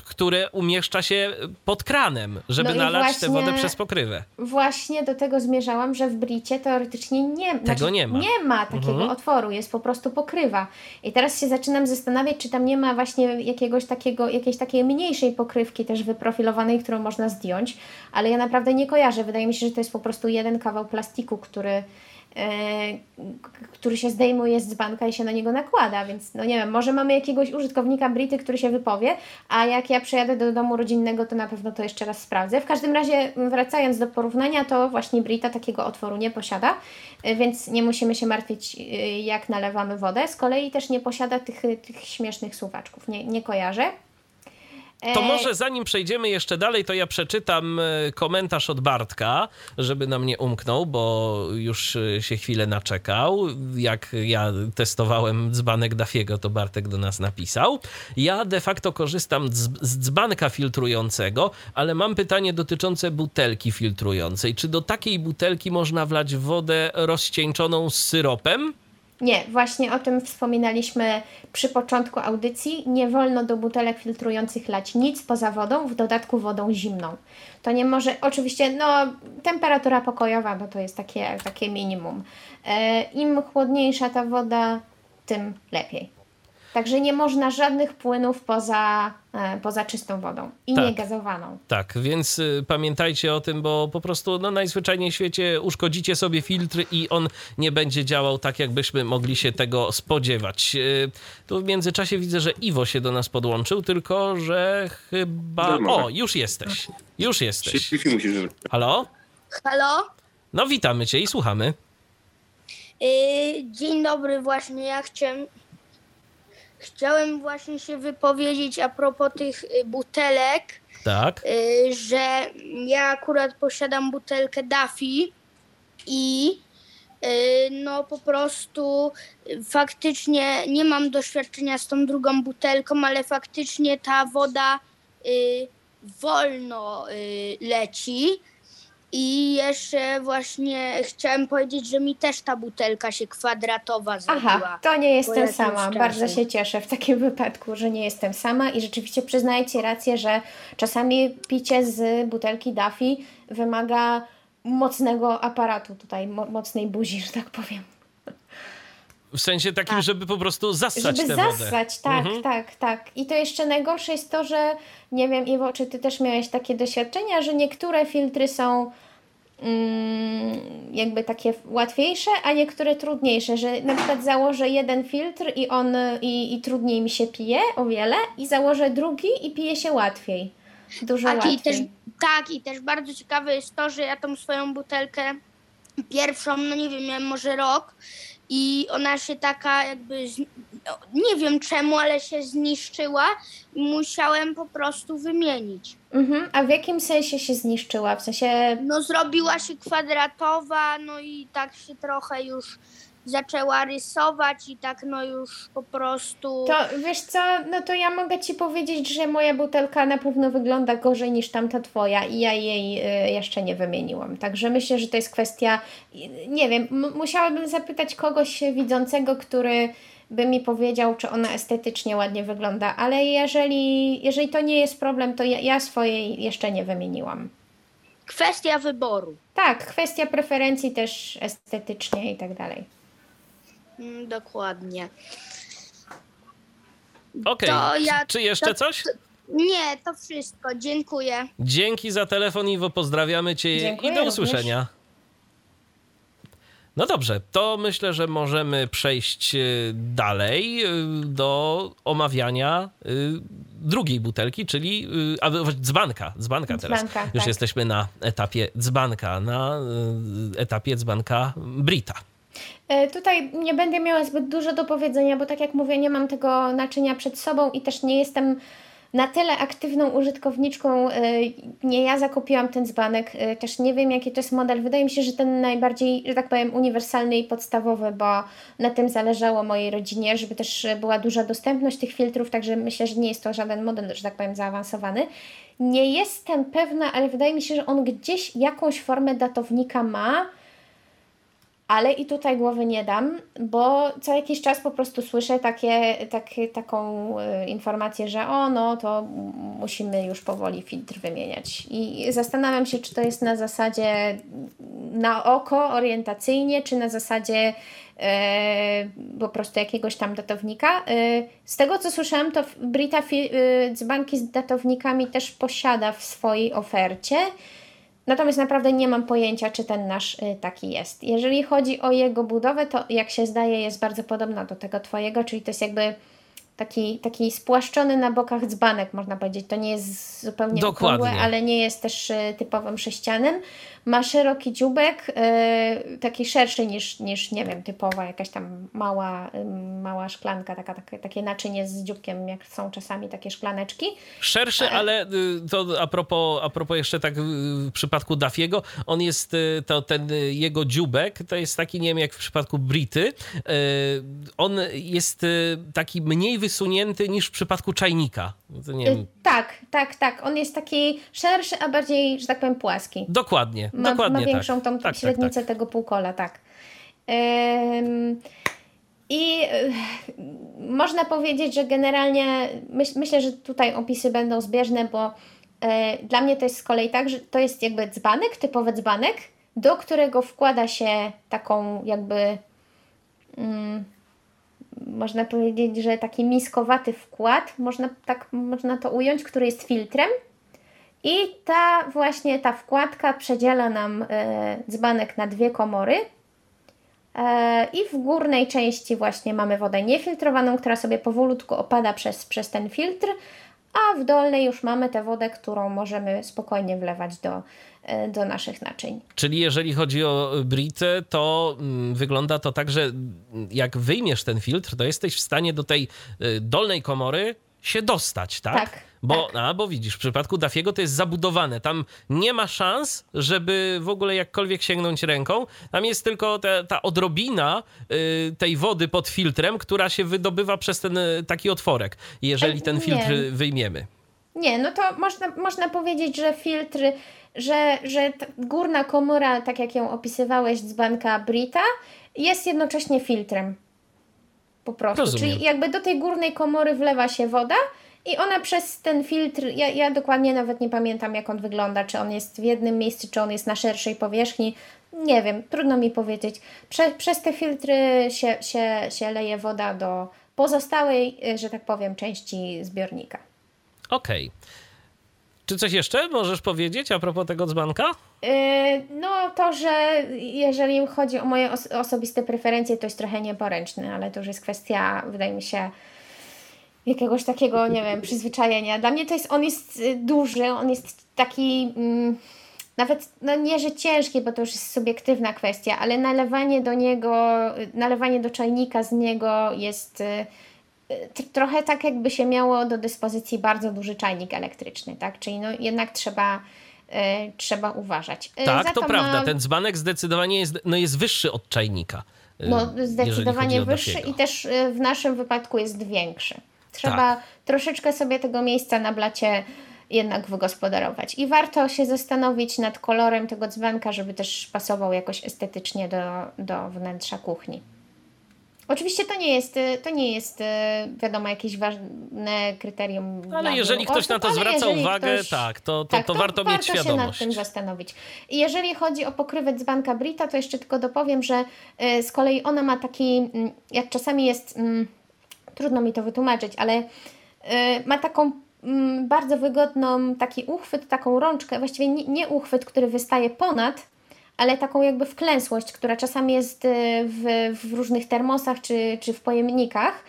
które umieszcza się pod kranem, żeby no nalać właśnie, tę wodę przez pokrywę. Właśnie do tego zmierzałam, że w Bricie teoretycznie nie, tego znaczy, nie ma. Nie ma takiego mhm. otworu, jest po prostu pokrywa. I teraz się zaczynam zastanawiać, czy tam nie ma właśnie jakiegoś takiego, jakiejś takiej mniejszej pokrywki też wyprofilowanej, którą można zdjąć, ale ja naprawdę nie kojarzę. Wydaje mi się, że to jest po prostu jeden kawał plastiku, który który się zdejmuje z dzbanka i się na niego nakłada, więc no nie wiem, może mamy jakiegoś użytkownika Brity, który się wypowie, a jak ja przyjadę do domu rodzinnego, to na pewno to jeszcze raz sprawdzę. W każdym razie, wracając do porównania, to właśnie Brita takiego otworu nie posiada, e, więc nie musimy się martwić, e, jak nalewamy wodę. Z kolei też nie posiada tych, tych śmiesznych suwaczków, nie, nie kojarzę. To e, może zanim przejdziemy jeszcze dalej, to ja przeczytam e, komentarz od Bartka, żeby nam nie umknął, bo już e, się chwilę naczekał. Jak ja testowałem dzbanek Dafiego, to Bartek do nas napisał. Ja de facto korzystam z dzbanka filtrującego, ale mam pytanie dotyczące butelki filtrującej. Czy do takiej butelki można wlać wodę rozcieńczoną z syropem? Nie, właśnie o tym wspominaliśmy przy początku audycji. Nie wolno do butelek filtrujących lać nic poza wodą, w dodatku wodą zimną. To nie może, oczywiście, no, temperatura pokojowa, no to jest takie, takie minimum. E, Im chłodniejsza ta woda, tym lepiej. Także nie można żadnych płynów poza, e, poza czystą wodą i tak. niegazowaną. Tak, więc y, pamiętajcie o tym, bo po prostu no, najzwyczajniej w świecie uszkodzicie sobie filtr i on nie będzie działał tak, jakbyśmy mogli się tego spodziewać. Y, tu w międzyczasie widzę, że Iwo się do nas podłączył, tylko że chyba... O, już jesteś. Już jesteś. Halo? Halo? No witamy cię i słuchamy. Yy, dzień dobry, właśnie ja chciałem Chciałem właśnie się wypowiedzieć a propos tych y, butelek. Tak. Y, że ja akurat posiadam butelkę Daffy i y, no po prostu faktycznie nie mam doświadczenia z tą drugą butelką, ale faktycznie ta woda wolno leci. I jeszcze właśnie chciałem powiedzieć, że mi też ta butelka się kwadratowa zrobiła. Aha, to nie jestem sama. Bardzo się cieszę w takim wypadku, że nie jestem sama i rzeczywiście przyznajcie rację, że czasami picie z butelki Daffy wymaga mocnego aparatu tutaj, mo mocnej buzi, że tak powiem. W sensie takim, tak. żeby po prostu zassać żeby tę zassać, tak, mhm. tak, tak. I to jeszcze najgorsze jest to, że nie wiem, Iwo, czy ty też miałeś takie doświadczenia, że niektóre filtry są mm, jakby takie łatwiejsze, a niektóre trudniejsze, że na przykład założę jeden filtr i on i, i trudniej mi się pije o wiele i założę drugi i pije się łatwiej. Dużo tak, łatwiej. I też, tak, i też bardzo ciekawe jest to, że ja tą swoją butelkę pierwszą, no nie wiem, miałem może rok i ona się taka jakby, no, nie wiem czemu, ale się zniszczyła i musiałem po prostu wymienić. Mhm. A w jakim sensie się zniszczyła? W sensie... No zrobiła się kwadratowa, no i tak się trochę już zaczęła rysować i tak no już po prostu... To wiesz co, no to ja mogę Ci powiedzieć, że moja butelka na pewno wygląda gorzej niż tamta Twoja i ja jej y, jeszcze nie wymieniłam. Także myślę, że to jest kwestia, nie wiem, musiałabym zapytać kogoś widzącego, który by mi powiedział, czy ona estetycznie ładnie wygląda, ale jeżeli, jeżeli to nie jest problem, to ja, ja swojej jeszcze nie wymieniłam. Kwestia wyboru. Tak, kwestia preferencji też estetycznie i tak dalej. Mm, dokładnie. Okej, okay. ja, czy jeszcze to, coś? Nie, to wszystko. Dziękuję. Dzięki za telefon, Iwo. Pozdrawiamy Cię Dziękuję i do usłyszenia. Również. No dobrze, to myślę, że możemy przejść y, dalej y, do omawiania y, drugiej butelki, czyli a, dzbanka, dzbanka teraz. Dzbanka, Już tak. jesteśmy na etapie dzbanka, na etapie dzbanka Brita. E, tutaj nie będę miała zbyt dużo do powiedzenia, bo tak jak mówię, nie mam tego naczynia przed sobą i też nie jestem na tyle aktywną użytkowniczką. E, nie ja zakupiłam ten dzbanek, e, też nie wiem jaki to jest model. Wydaje mi się, że ten najbardziej, że tak powiem, uniwersalny i podstawowy, bo na tym zależało mojej rodzinie, żeby też była duża dostępność tych filtrów, także myślę, że nie jest to żaden model, że tak powiem, zaawansowany. Nie jestem pewna, ale wydaje mi się, że on gdzieś jakąś formę datownika ma ale i tutaj głowy nie dam, bo co jakiś czas po prostu słyszę takie, taką y, informację, że o no to musimy już powoli filtr wymieniać. I zastanawiam się, czy to jest na zasadzie na oko, orientacyjnie, czy na zasadzie e, po prostu jakiegoś tam datownika. E, z tego co słyszałam, to Brita y, dzbanki z datownikami też posiada w swojej ofercie. Natomiast naprawdę nie mam pojęcia, czy ten nasz y, taki jest. Jeżeli chodzi o jego budowę, to jak się zdaje, jest bardzo podobna do tego Twojego, czyli to jest jakby taki, taki spłaszczony na bokach dzbanek, można powiedzieć. To nie jest zupełnie okrągłe, ale nie jest też y, typowym sześcianem. Ma szeroki dziubek, yy, taki szerszy niż, niż, nie wiem, typowa jakaś tam mała, yy, mała szklanka, taka, takie, takie naczynie z dzióbkiem, jak są czasami takie szklaneczki. Szerszy, e, ale y, to a propos, a propos jeszcze tak w przypadku Dafiego, on jest, y, to ten jego dziubek, to jest taki, nie wiem, jak w przypadku Brity, on jest taki mniej wysunięty niż w przypadku czajnika. Tak, tak, tak. On jest taki szerszy, a bardziej, że tak powiem, płaski. Dokładnie ma, dokładnie ma większą tak. tą tak, tak średnicę tak, tego półkola, tak. Ym, I y, można powiedzieć, że generalnie myśl, myślę, że tutaj opisy będą zbieżne, bo y, dla mnie to jest z kolei tak, że to jest jakby dzbanek, typowy dzbanek, do którego wkłada się taką jakby mm, można powiedzieć, że taki miskowaty wkład, można tak można to ująć, który jest filtrem i ta właśnie ta wkładka przedziela nam e, dzbanek na dwie komory. E, I w górnej części właśnie mamy wodę niefiltrowaną, która sobie powolutku opada przez, przez ten filtr, a w dolnej już mamy tę wodę, którą możemy spokojnie wlewać do, e, do naszych naczyń. Czyli jeżeli chodzi o britę, to mm, wygląda to tak, że jak wyjmiesz ten filtr, to jesteś w stanie do tej dolnej komory się dostać, tak? Tak. Bo, tak. a, bo widzisz, w przypadku Dafiego to jest zabudowane. Tam nie ma szans, żeby w ogóle jakkolwiek sięgnąć ręką. Tam jest tylko ta, ta odrobina y, tej wody pod filtrem, która się wydobywa przez ten y, taki otworek, jeżeli ten filtr nie. wyjmiemy. Nie, no to można, można powiedzieć, że filtr, że, że górna komora, tak jak ją opisywałeś, dzbanka Brita, jest jednocześnie filtrem po prostu. Rozumiem. Czyli jakby do tej górnej komory wlewa się woda i ona przez ten filtr, ja, ja dokładnie nawet nie pamiętam jak on wygląda, czy on jest w jednym miejscu, czy on jest na szerszej powierzchni. Nie wiem, trudno mi powiedzieć. Prze, przez te filtry się, się, się leje woda do pozostałej, że tak powiem, części zbiornika. Okej. Okay. Czy coś jeszcze możesz powiedzieć a propos tego dzbanka? Yy, no to, że jeżeli chodzi o moje os osobiste preferencje, to jest trochę nieporęczny, ale to już jest kwestia, wydaje mi się, jakiegoś takiego, nie wiem, przyzwyczajenia. Dla mnie to jest, on jest y, duży, on jest taki... Mm, nawet no nie, że ciężki, bo to już jest subiektywna kwestia, ale nalewanie do niego, nalewanie do czajnika z niego jest y, trochę tak, jakby się miało do dyspozycji bardzo duży czajnik elektryczny, tak? Czyli no jednak trzeba, e, trzeba uważać. E, tak, to prawda. Ten dzbanek zdecydowanie jest, no jest wyższy od czajnika. No, zdecydowanie wyższy i też w naszym wypadku jest większy. Trzeba tak. troszeczkę sobie tego miejsca na blacie jednak wygospodarować. I warto się zastanowić nad kolorem tego dzbanka, żeby też pasował jakoś estetycznie do, do wnętrza kuchni. Oczywiście to nie jest, to nie jest wiadomo, jakieś ważne kryterium. Ale jeżeli ktoś osób, na to zwraca uwagę, ktoś, tak, to, to, tak, to, to warto, warto mieć świadomość. się nad tym zastanowić. I jeżeli chodzi o pokrywę dzbanka Brita, to jeszcze tylko dopowiem, że y, z kolei ona ma taki, mm, jak czasami jest, mm, trudno mi to wytłumaczyć, ale y, ma taką mm, bardzo wygodną taki uchwyt, taką rączkę, właściwie nie, uchwyt, który wystaje ponad, ale taką jakby wklęsłość, która czasami jest y, w, w różnych termosach czy, czy w pojemnikach,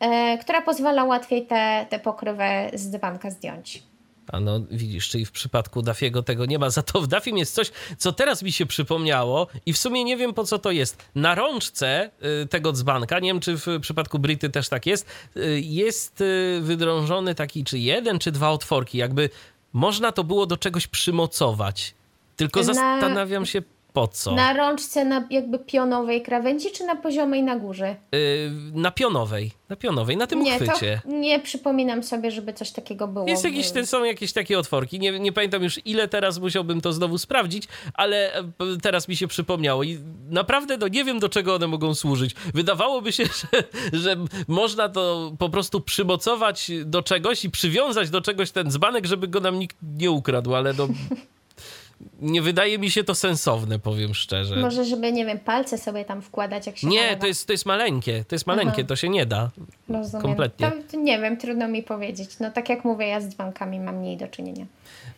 e, która pozwala łatwiej tę pokrywę z dywanka zdjąć. A no widzisz, czyli w przypadku Dafiego tego nie ma. Za to w Dafim jest coś, co teraz mi się przypomniało i w sumie nie wiem po co to jest. Na rączce y, tego dzbanka, nie wiem czy w przypadku Brity też tak jest, y, jest y, wydrążony taki czy jeden czy dwa otworki, jakby można to było do czegoś przymocować. Tylko Na- zastanawiam się po co. Na rączce na jakby pionowej krawędzi, czy na poziomej na górze? Y, na pionowej, na pionowej, na tym nie, uchwycie. to nie przypominam sobie, żeby coś takiego było. Jest jakieś, w- są jakieś takie otworki. Nie, nie pamiętam już ile teraz musiałbym to znowu sprawdzić, ale e, teraz mi się przypomniało i naprawdę no, nie wiem do czego one mogą służyć. Wydawałoby się, że, że można to po prostu przymocować do czegoś i przywiązać do czegoś ten dzbanek, żeby go nam nikt nie ukradł, ale no nie wydaje mi się to sensowne, powiem szczerze. Może, żeby, nie wiem, palce sobie tam wkładać, jak się Nie, nalewa. to jest, to jest maleńkie, to jest maleńkie, Aha. to się nie da. Rozumiem. kompletnie. To, nie wiem, trudno mi powiedzieć. No tak jak mówię, ja z dzwonkami mam mniej do czynienia.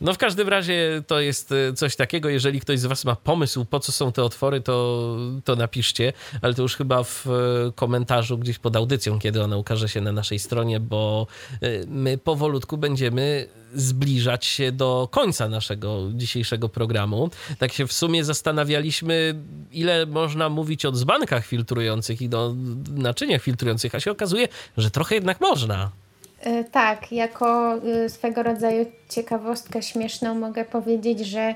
No w każdym razie to jest e, coś takiego, jeżeli ktoś z was ma pomysł, po co są te otwory, to, to napiszcie, ale to już chyba w e, komentarzu gdzieś pod audycją, kiedy ona ukaże się na naszej stronie, bo e, my powolutku będziemy zbliżać się do końca naszego dzisiejszego programu. Tak się w sumie zastanawialiśmy, ile można mówić o dzbankach filtrujących i do naczyniach filtrujących, a się okazuje, że trochę jednak można. Y, Tak, jako y, swego rodzaju ciekawostkę śmieszną mogę powiedzieć, że,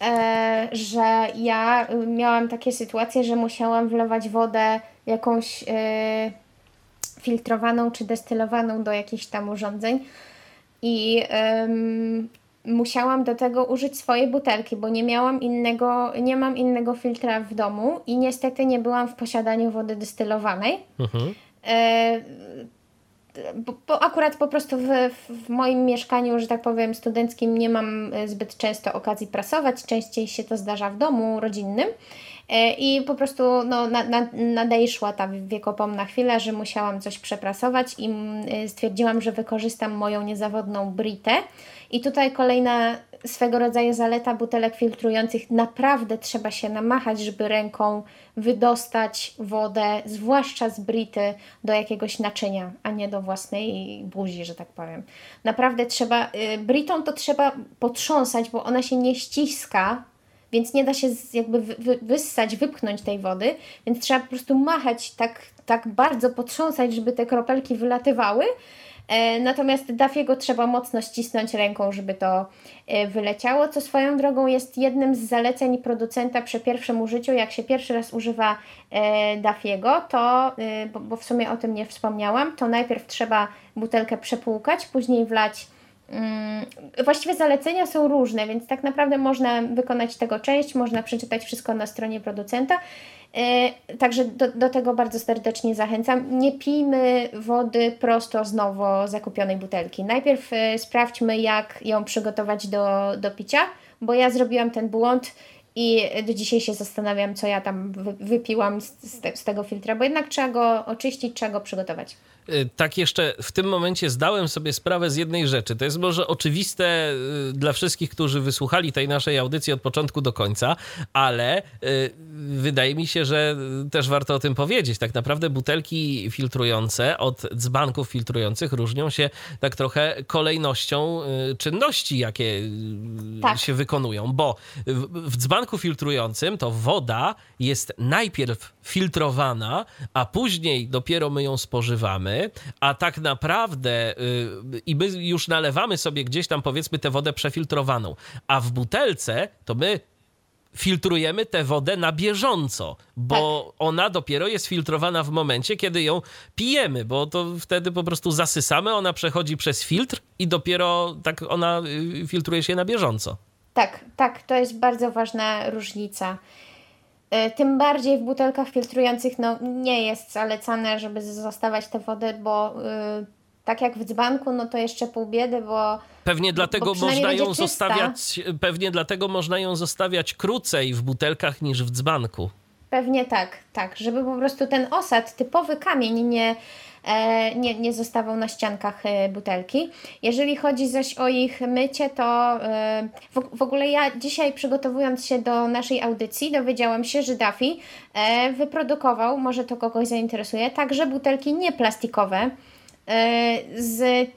e, że ja miałam takie sytuacje, że musiałam wlewać wodę jakąś e, filtrowaną czy destylowaną do jakichś tam urządzeń i em, musiałam do tego użyć swojej butelki, bo nie miałam innego, nie mam innego filtra w domu i niestety nie byłam w posiadaniu wody destylowanej. Mhm. E, bo, bo akurat po prostu w, w moim mieszkaniu, że tak powiem, studenckim nie mam e, zbyt często okazji prasować, częściej się to zdarza w domu rodzinnym. E, I po prostu no, na, na, nadejszła ta wiekopomna chwila, że musiałam coś przeprasować i e, stwierdziłam, że wykorzystam moją niezawodną Britę. I tutaj kolejna swego rodzaju zaleta butelek filtrujących. Naprawdę trzeba się namachać, żeby ręką wydostać wodę, zwłaszcza z brity, do jakiegoś naczynia, a nie do własnej buzi, że tak powiem. Naprawdę trzeba, y, britą to trzeba potrząsać, bo ona się nie ściska, więc nie da się jakby wy, wy, wyssać, wypchnąć tej wody, więc trzeba po prostu machać tak, tak bardzo, potrząsać, żeby te kropelki wylatywały. E, Natomiast Dafiego trzeba mocno ścisnąć ręką, żeby to e, wyleciało, co swoją drogą jest jednym z zaleceń producenta przy pierwszym użyciu. Jak się pierwszy raz używa e, Dafiego, to, bo, w sumie o tym nie wspomniałam, to najpierw trzeba butelkę przepłukać, później wlać Właściwie zalecenia są różne, więc tak naprawdę można wykonać tego część, można przeczytać wszystko na stronie producenta. E, Także do, do tego bardzo serdecznie zachęcam. Nie pijmy wody prosto z nowo zakupionej butelki. Najpierw e, sprawdźmy, jak ją przygotować do, do picia, bo ja zrobiłam ten błąd i do dzisiaj się zastanawiam, co ja tam wy, wypiłam z, z, te, z tego filtra, bo jednak trzeba go oczyścić, trzeba go przygotować. Y, tak jeszcze w tym momencie zdałem sobie sprawę z jednej rzeczy. To jest może oczywiste y, dla wszystkich, którzy wysłuchali tej naszej audycji od początku do końca, ale y, wydaje mi się, że też warto o tym powiedzieć. Tak naprawdę butelki filtrujące od dzbanków filtrujących różnią się tak trochę kolejnością czynności, jakie Tak. się wykonują, bo w, w dzbanku filtrującym to woda jest najpierw filtrowana, a później dopiero my ją spożywamy, a tak naprawdę y, i my już nalewamy sobie gdzieś tam powiedzmy tę wodę przefiltrowaną, a w butelce to my filtrujemy tę wodę na bieżąco, bo ona dopiero jest filtrowana w momencie, kiedy ją pijemy, bo to wtedy po prostu zasysamy, ona przechodzi przez filtr i dopiero tak ona y, filtruje się na bieżąco. Tak, tak, to jest bardzo ważna różnica. E, Tym bardziej w butelkach filtrujących no, nie jest zalecane, żeby zostawiać tę wodę, bo y, tak jak w dzbanku, no to jeszcze pół biedy, bo Pewnie dlatego można ją zostawiać, pewnie dlatego można ją zostawiać krócej w butelkach niż w dzbanku. pewnie tak, tak, żeby po prostu ten osad, typowy kamień nie, nie, nie zostawał na ściankach e, butelki. Jeżeli chodzi zaś o ich mycie, to e, w, w ogóle ja dzisiaj przygotowując się do naszej audycji dowiedziałam się, że Daffy e, wyprodukował, może to kogoś zainteresuje, także butelki nieplastikowe e, z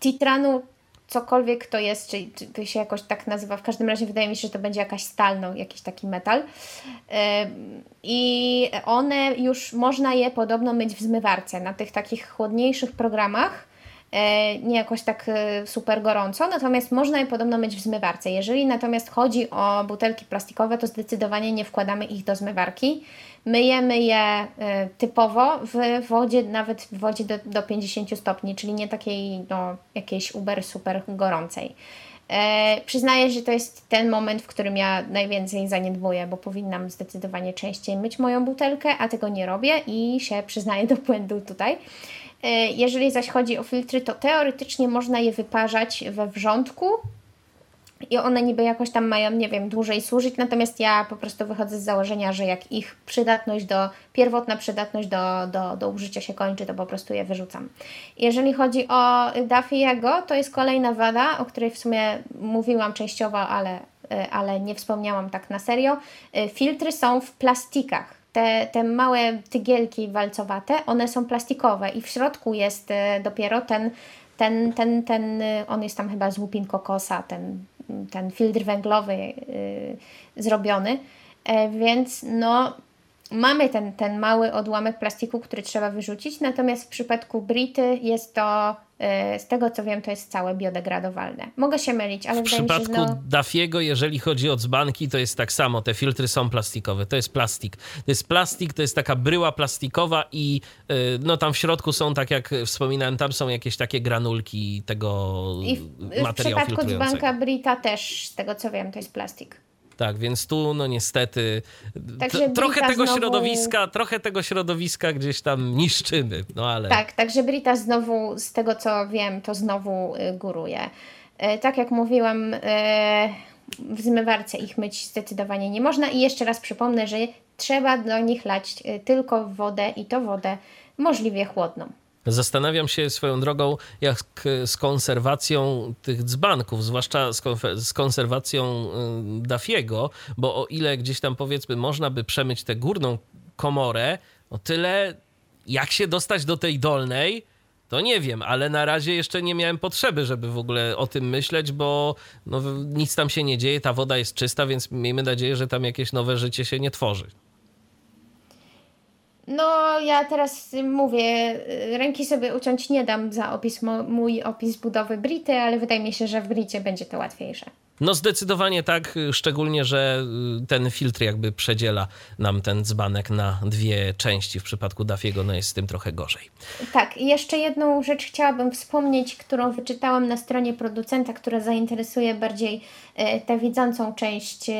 titranu cokolwiek to jest, czy, czy się jakoś tak nazywa, w każdym razie wydaje mi się, że to będzie jakaś stal, no, jakiś taki metal. I one już można je podobno myć w zmywarce na tych takich chłodniejszych programach. E, nie jakoś tak e, super gorąco, natomiast można je podobno myć w zmywarce. Jeżeli natomiast chodzi o butelki plastikowe, to zdecydowanie nie wkładamy ich do zmywarki. Myjemy je e, typowo w wodzie, nawet w wodzie do, do 50 stopni, czyli nie takiej no, jakiejś uber super gorącej. E, przyznaję, że to jest ten moment, w którym ja najwięcej zaniedbuję, bo powinnam zdecydowanie częściej myć moją butelkę, a tego nie robię i się przyznaję do błędu tutaj. E, jeżeli zaś chodzi o filtry, to teoretycznie można je wyparzać we wrzątku i one niby jakoś tam mają, nie wiem, dłużej służyć, natomiast ja po prostu wychodzę z założenia, że jak ich przydatność do, pierwotna przydatność do, do, do użycia się kończy, to po prostu je wyrzucam. Jeżeli chodzi o Daffiego, to jest kolejna wada, o której w sumie mówiłam częściowo, ale, ale nie wspomniałam tak na serio. Filtry są w plastikach te, te małe tygielki walcowate, one są plastikowe i w środku jest e, dopiero ten, ten, ten, ten on jest tam chyba z łupin kokosa, ten, ten filtr węglowy yy, zrobiony, e, więc no mamy ten, ten mały odłamek plastiku, który trzeba wyrzucić, natomiast w przypadku Brity jest to, e, z tego co wiem, to jest całe biodegradowalne. Mogę się mylić, ale w wydaje mi się, że... W przypadku no... Dafiego, jeżeli chodzi o dzbanki, to jest tak samo, te filtry są plastikowe, to jest plastik. To jest plastik, to jest taka bryła plastikowa i e, no tam w środku są, tak jak wspominałem, tam są jakieś takie granulki tego I w, materiału w przypadku dzbanka Brita też, z tego co wiem, to jest plastik. Tak, więc tu no niestety trochę tego znowu... środowiska, trochę tego środowiska gdzieś tam niszczymy, no ale... Tak, także Brita znowu, z tego co wiem, to znowu y, góruje. Y, tak jak mówiłam, y, w zmywarce ich myć zdecydowanie nie można i jeszcze raz przypomnę, że trzeba do nich lać tylko wodę i to wodę możliwie chłodną. Zastanawiam się swoją drogą, jak z konserwacją tych dzbanków, zwłaszcza z konserwacją y, Dafiego, bo o ile gdzieś tam powiedzmy można by przemyć tę górną komorę, o tyle jak się dostać do tej dolnej, to nie wiem, ale na razie jeszcze nie miałem potrzeby, żeby w ogóle o tym myśleć, bo no, nic tam się nie dzieje, ta woda jest czysta, więc miejmy nadzieję, że tam jakieś nowe życie się nie tworzy. No, ja teraz mówię, ręki sobie uciąć nie dam za opis, mój opis budowy Brity, ale wydaje mi się, że w Bricie będzie to łatwiejsze. No zdecydowanie tak, szczególnie, że y, ten filtr jakby przedziela nam ten dzbanek na dwie części. W przypadku Dafiego no jest z tym trochę gorzej. Tak, i jeszcze jedną rzecz chciałabym wspomnieć, którą wyczytałam na stronie producenta, która zainteresuje bardziej y, tę widzącą część y,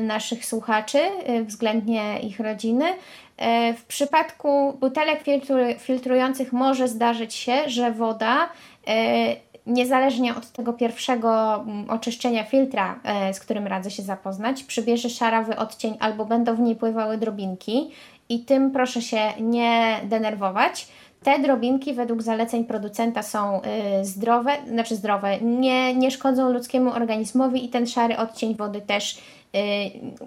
naszych słuchaczy, względnie ich rodziny. E, w przypadku butelek filtrujących może zdarzyć się, że woda e, niezależnie od tego pierwszego mm, oczyszczenia filtra, e, z którym radzę się zapoznać, przybierze szarawy odcień albo będą w niej pływały drobinki i tym proszę się nie denerwować. Te drobinki według zaleceń producenta są zdrowe, znaczy zdrowe, nie, nie szkodzą ludzkiemu organizmowi i ten szary odcień wody też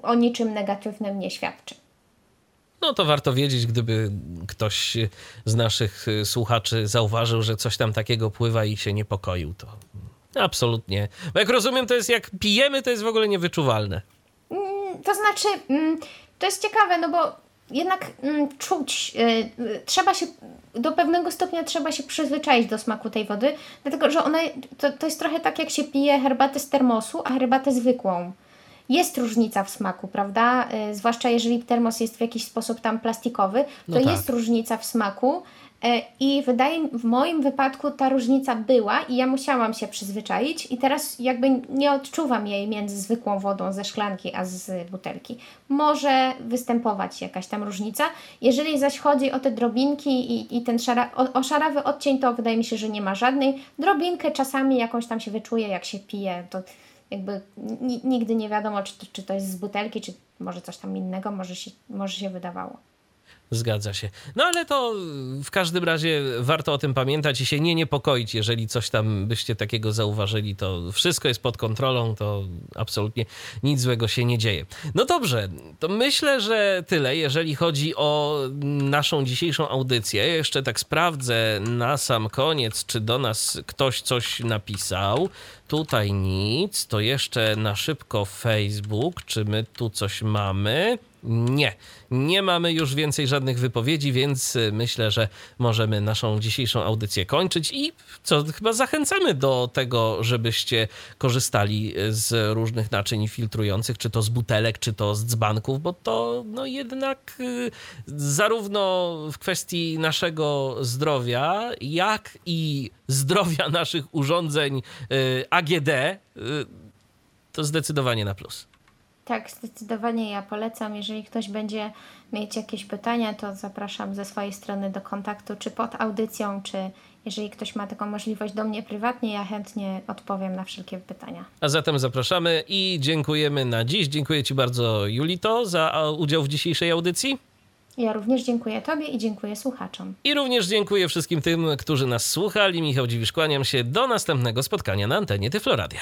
o niczym negatywnym nie świadczy. No to warto wiedzieć, gdyby ktoś z naszych słuchaczy zauważył, że coś tam takiego pływa i się niepokoił, to absolutnie. Bo jak rozumiem, to jest jak pijemy, to jest w ogóle niewyczuwalne. Mm, to znaczy, mm, to jest ciekawe, no bo jednak mm, czuć, y, trzeba się, do pewnego stopnia trzeba się przyzwyczaić do smaku tej wody, dlatego że ona, to, to jest trochę tak, jak się pije herbatę z termosu, a herbatę zwykłą jest różnica w smaku, prawda? Y, zwłaszcza jeżeli termos jest w jakiś sposób tam plastikowy, to no tak. jest różnica w smaku. Y, I wydaje w moim wypadku ta różnica była i ja musiałam się przyzwyczaić i teraz jakby nie odczuwam jej między zwykłą wodą ze szklanki a z butelki. Może występować jakaś tam różnica. Jeżeli zaś chodzi o te drobinki i, i ten szara, o, o szarawy odcień, to wydaje mi się, że nie ma żadnej. Drobinkę czasami jakąś tam się wyczuje, jak się pije, to jakby nigdy nie wiadomo, czy to, czy to jest z butelki, czy może coś tam innego, może się, może się wydawało. Zgadza się. No ale to w każdym razie warto o tym pamiętać i się nie niepokoić, jeżeli coś tam byście takiego zauważyli, to wszystko jest pod kontrolą, to absolutnie nic złego się nie dzieje. No dobrze, to myślę, że tyle, jeżeli chodzi o naszą dzisiejszą audycję. Jeszcze tak sprawdzę na sam koniec, czy do nas ktoś coś napisał. Tutaj nic, to jeszcze na szybko Facebook, czy my tu coś mamy? Nie, nie mamy już więcej żadnych wypowiedzi, więc y, myślę, że możemy naszą dzisiejszą audycję kończyć i co, chyba zachęcamy do tego, żebyście korzystali y, z różnych naczyń filtrujących, czy to z butelek, czy to z dzbanków, bo to no jednak y, zarówno w kwestii naszego zdrowia, jak i zdrowia naszych urządzeń AGD to zdecydowanie na plus. Tak, zdecydowanie ja polecam. Jeżeli ktoś będzie mieć jakieś pytania, to zapraszam ze swojej strony do kontaktu, czy pod audycją, czy jeżeli ktoś ma taką możliwość do mnie prywatnie, ja chętnie odpowiem na wszelkie pytania. A zatem zapraszamy i dziękujemy na dziś. Dziękuję Ci bardzo, Julito, za udział w dzisiejszej audycji. Ja również dziękuję Tobie i dziękuję słuchaczom. I również dziękuję wszystkim tym, którzy nas słuchali. Michał Dziwisz, kłaniam się do następnego spotkania na antenie Tyfloradia.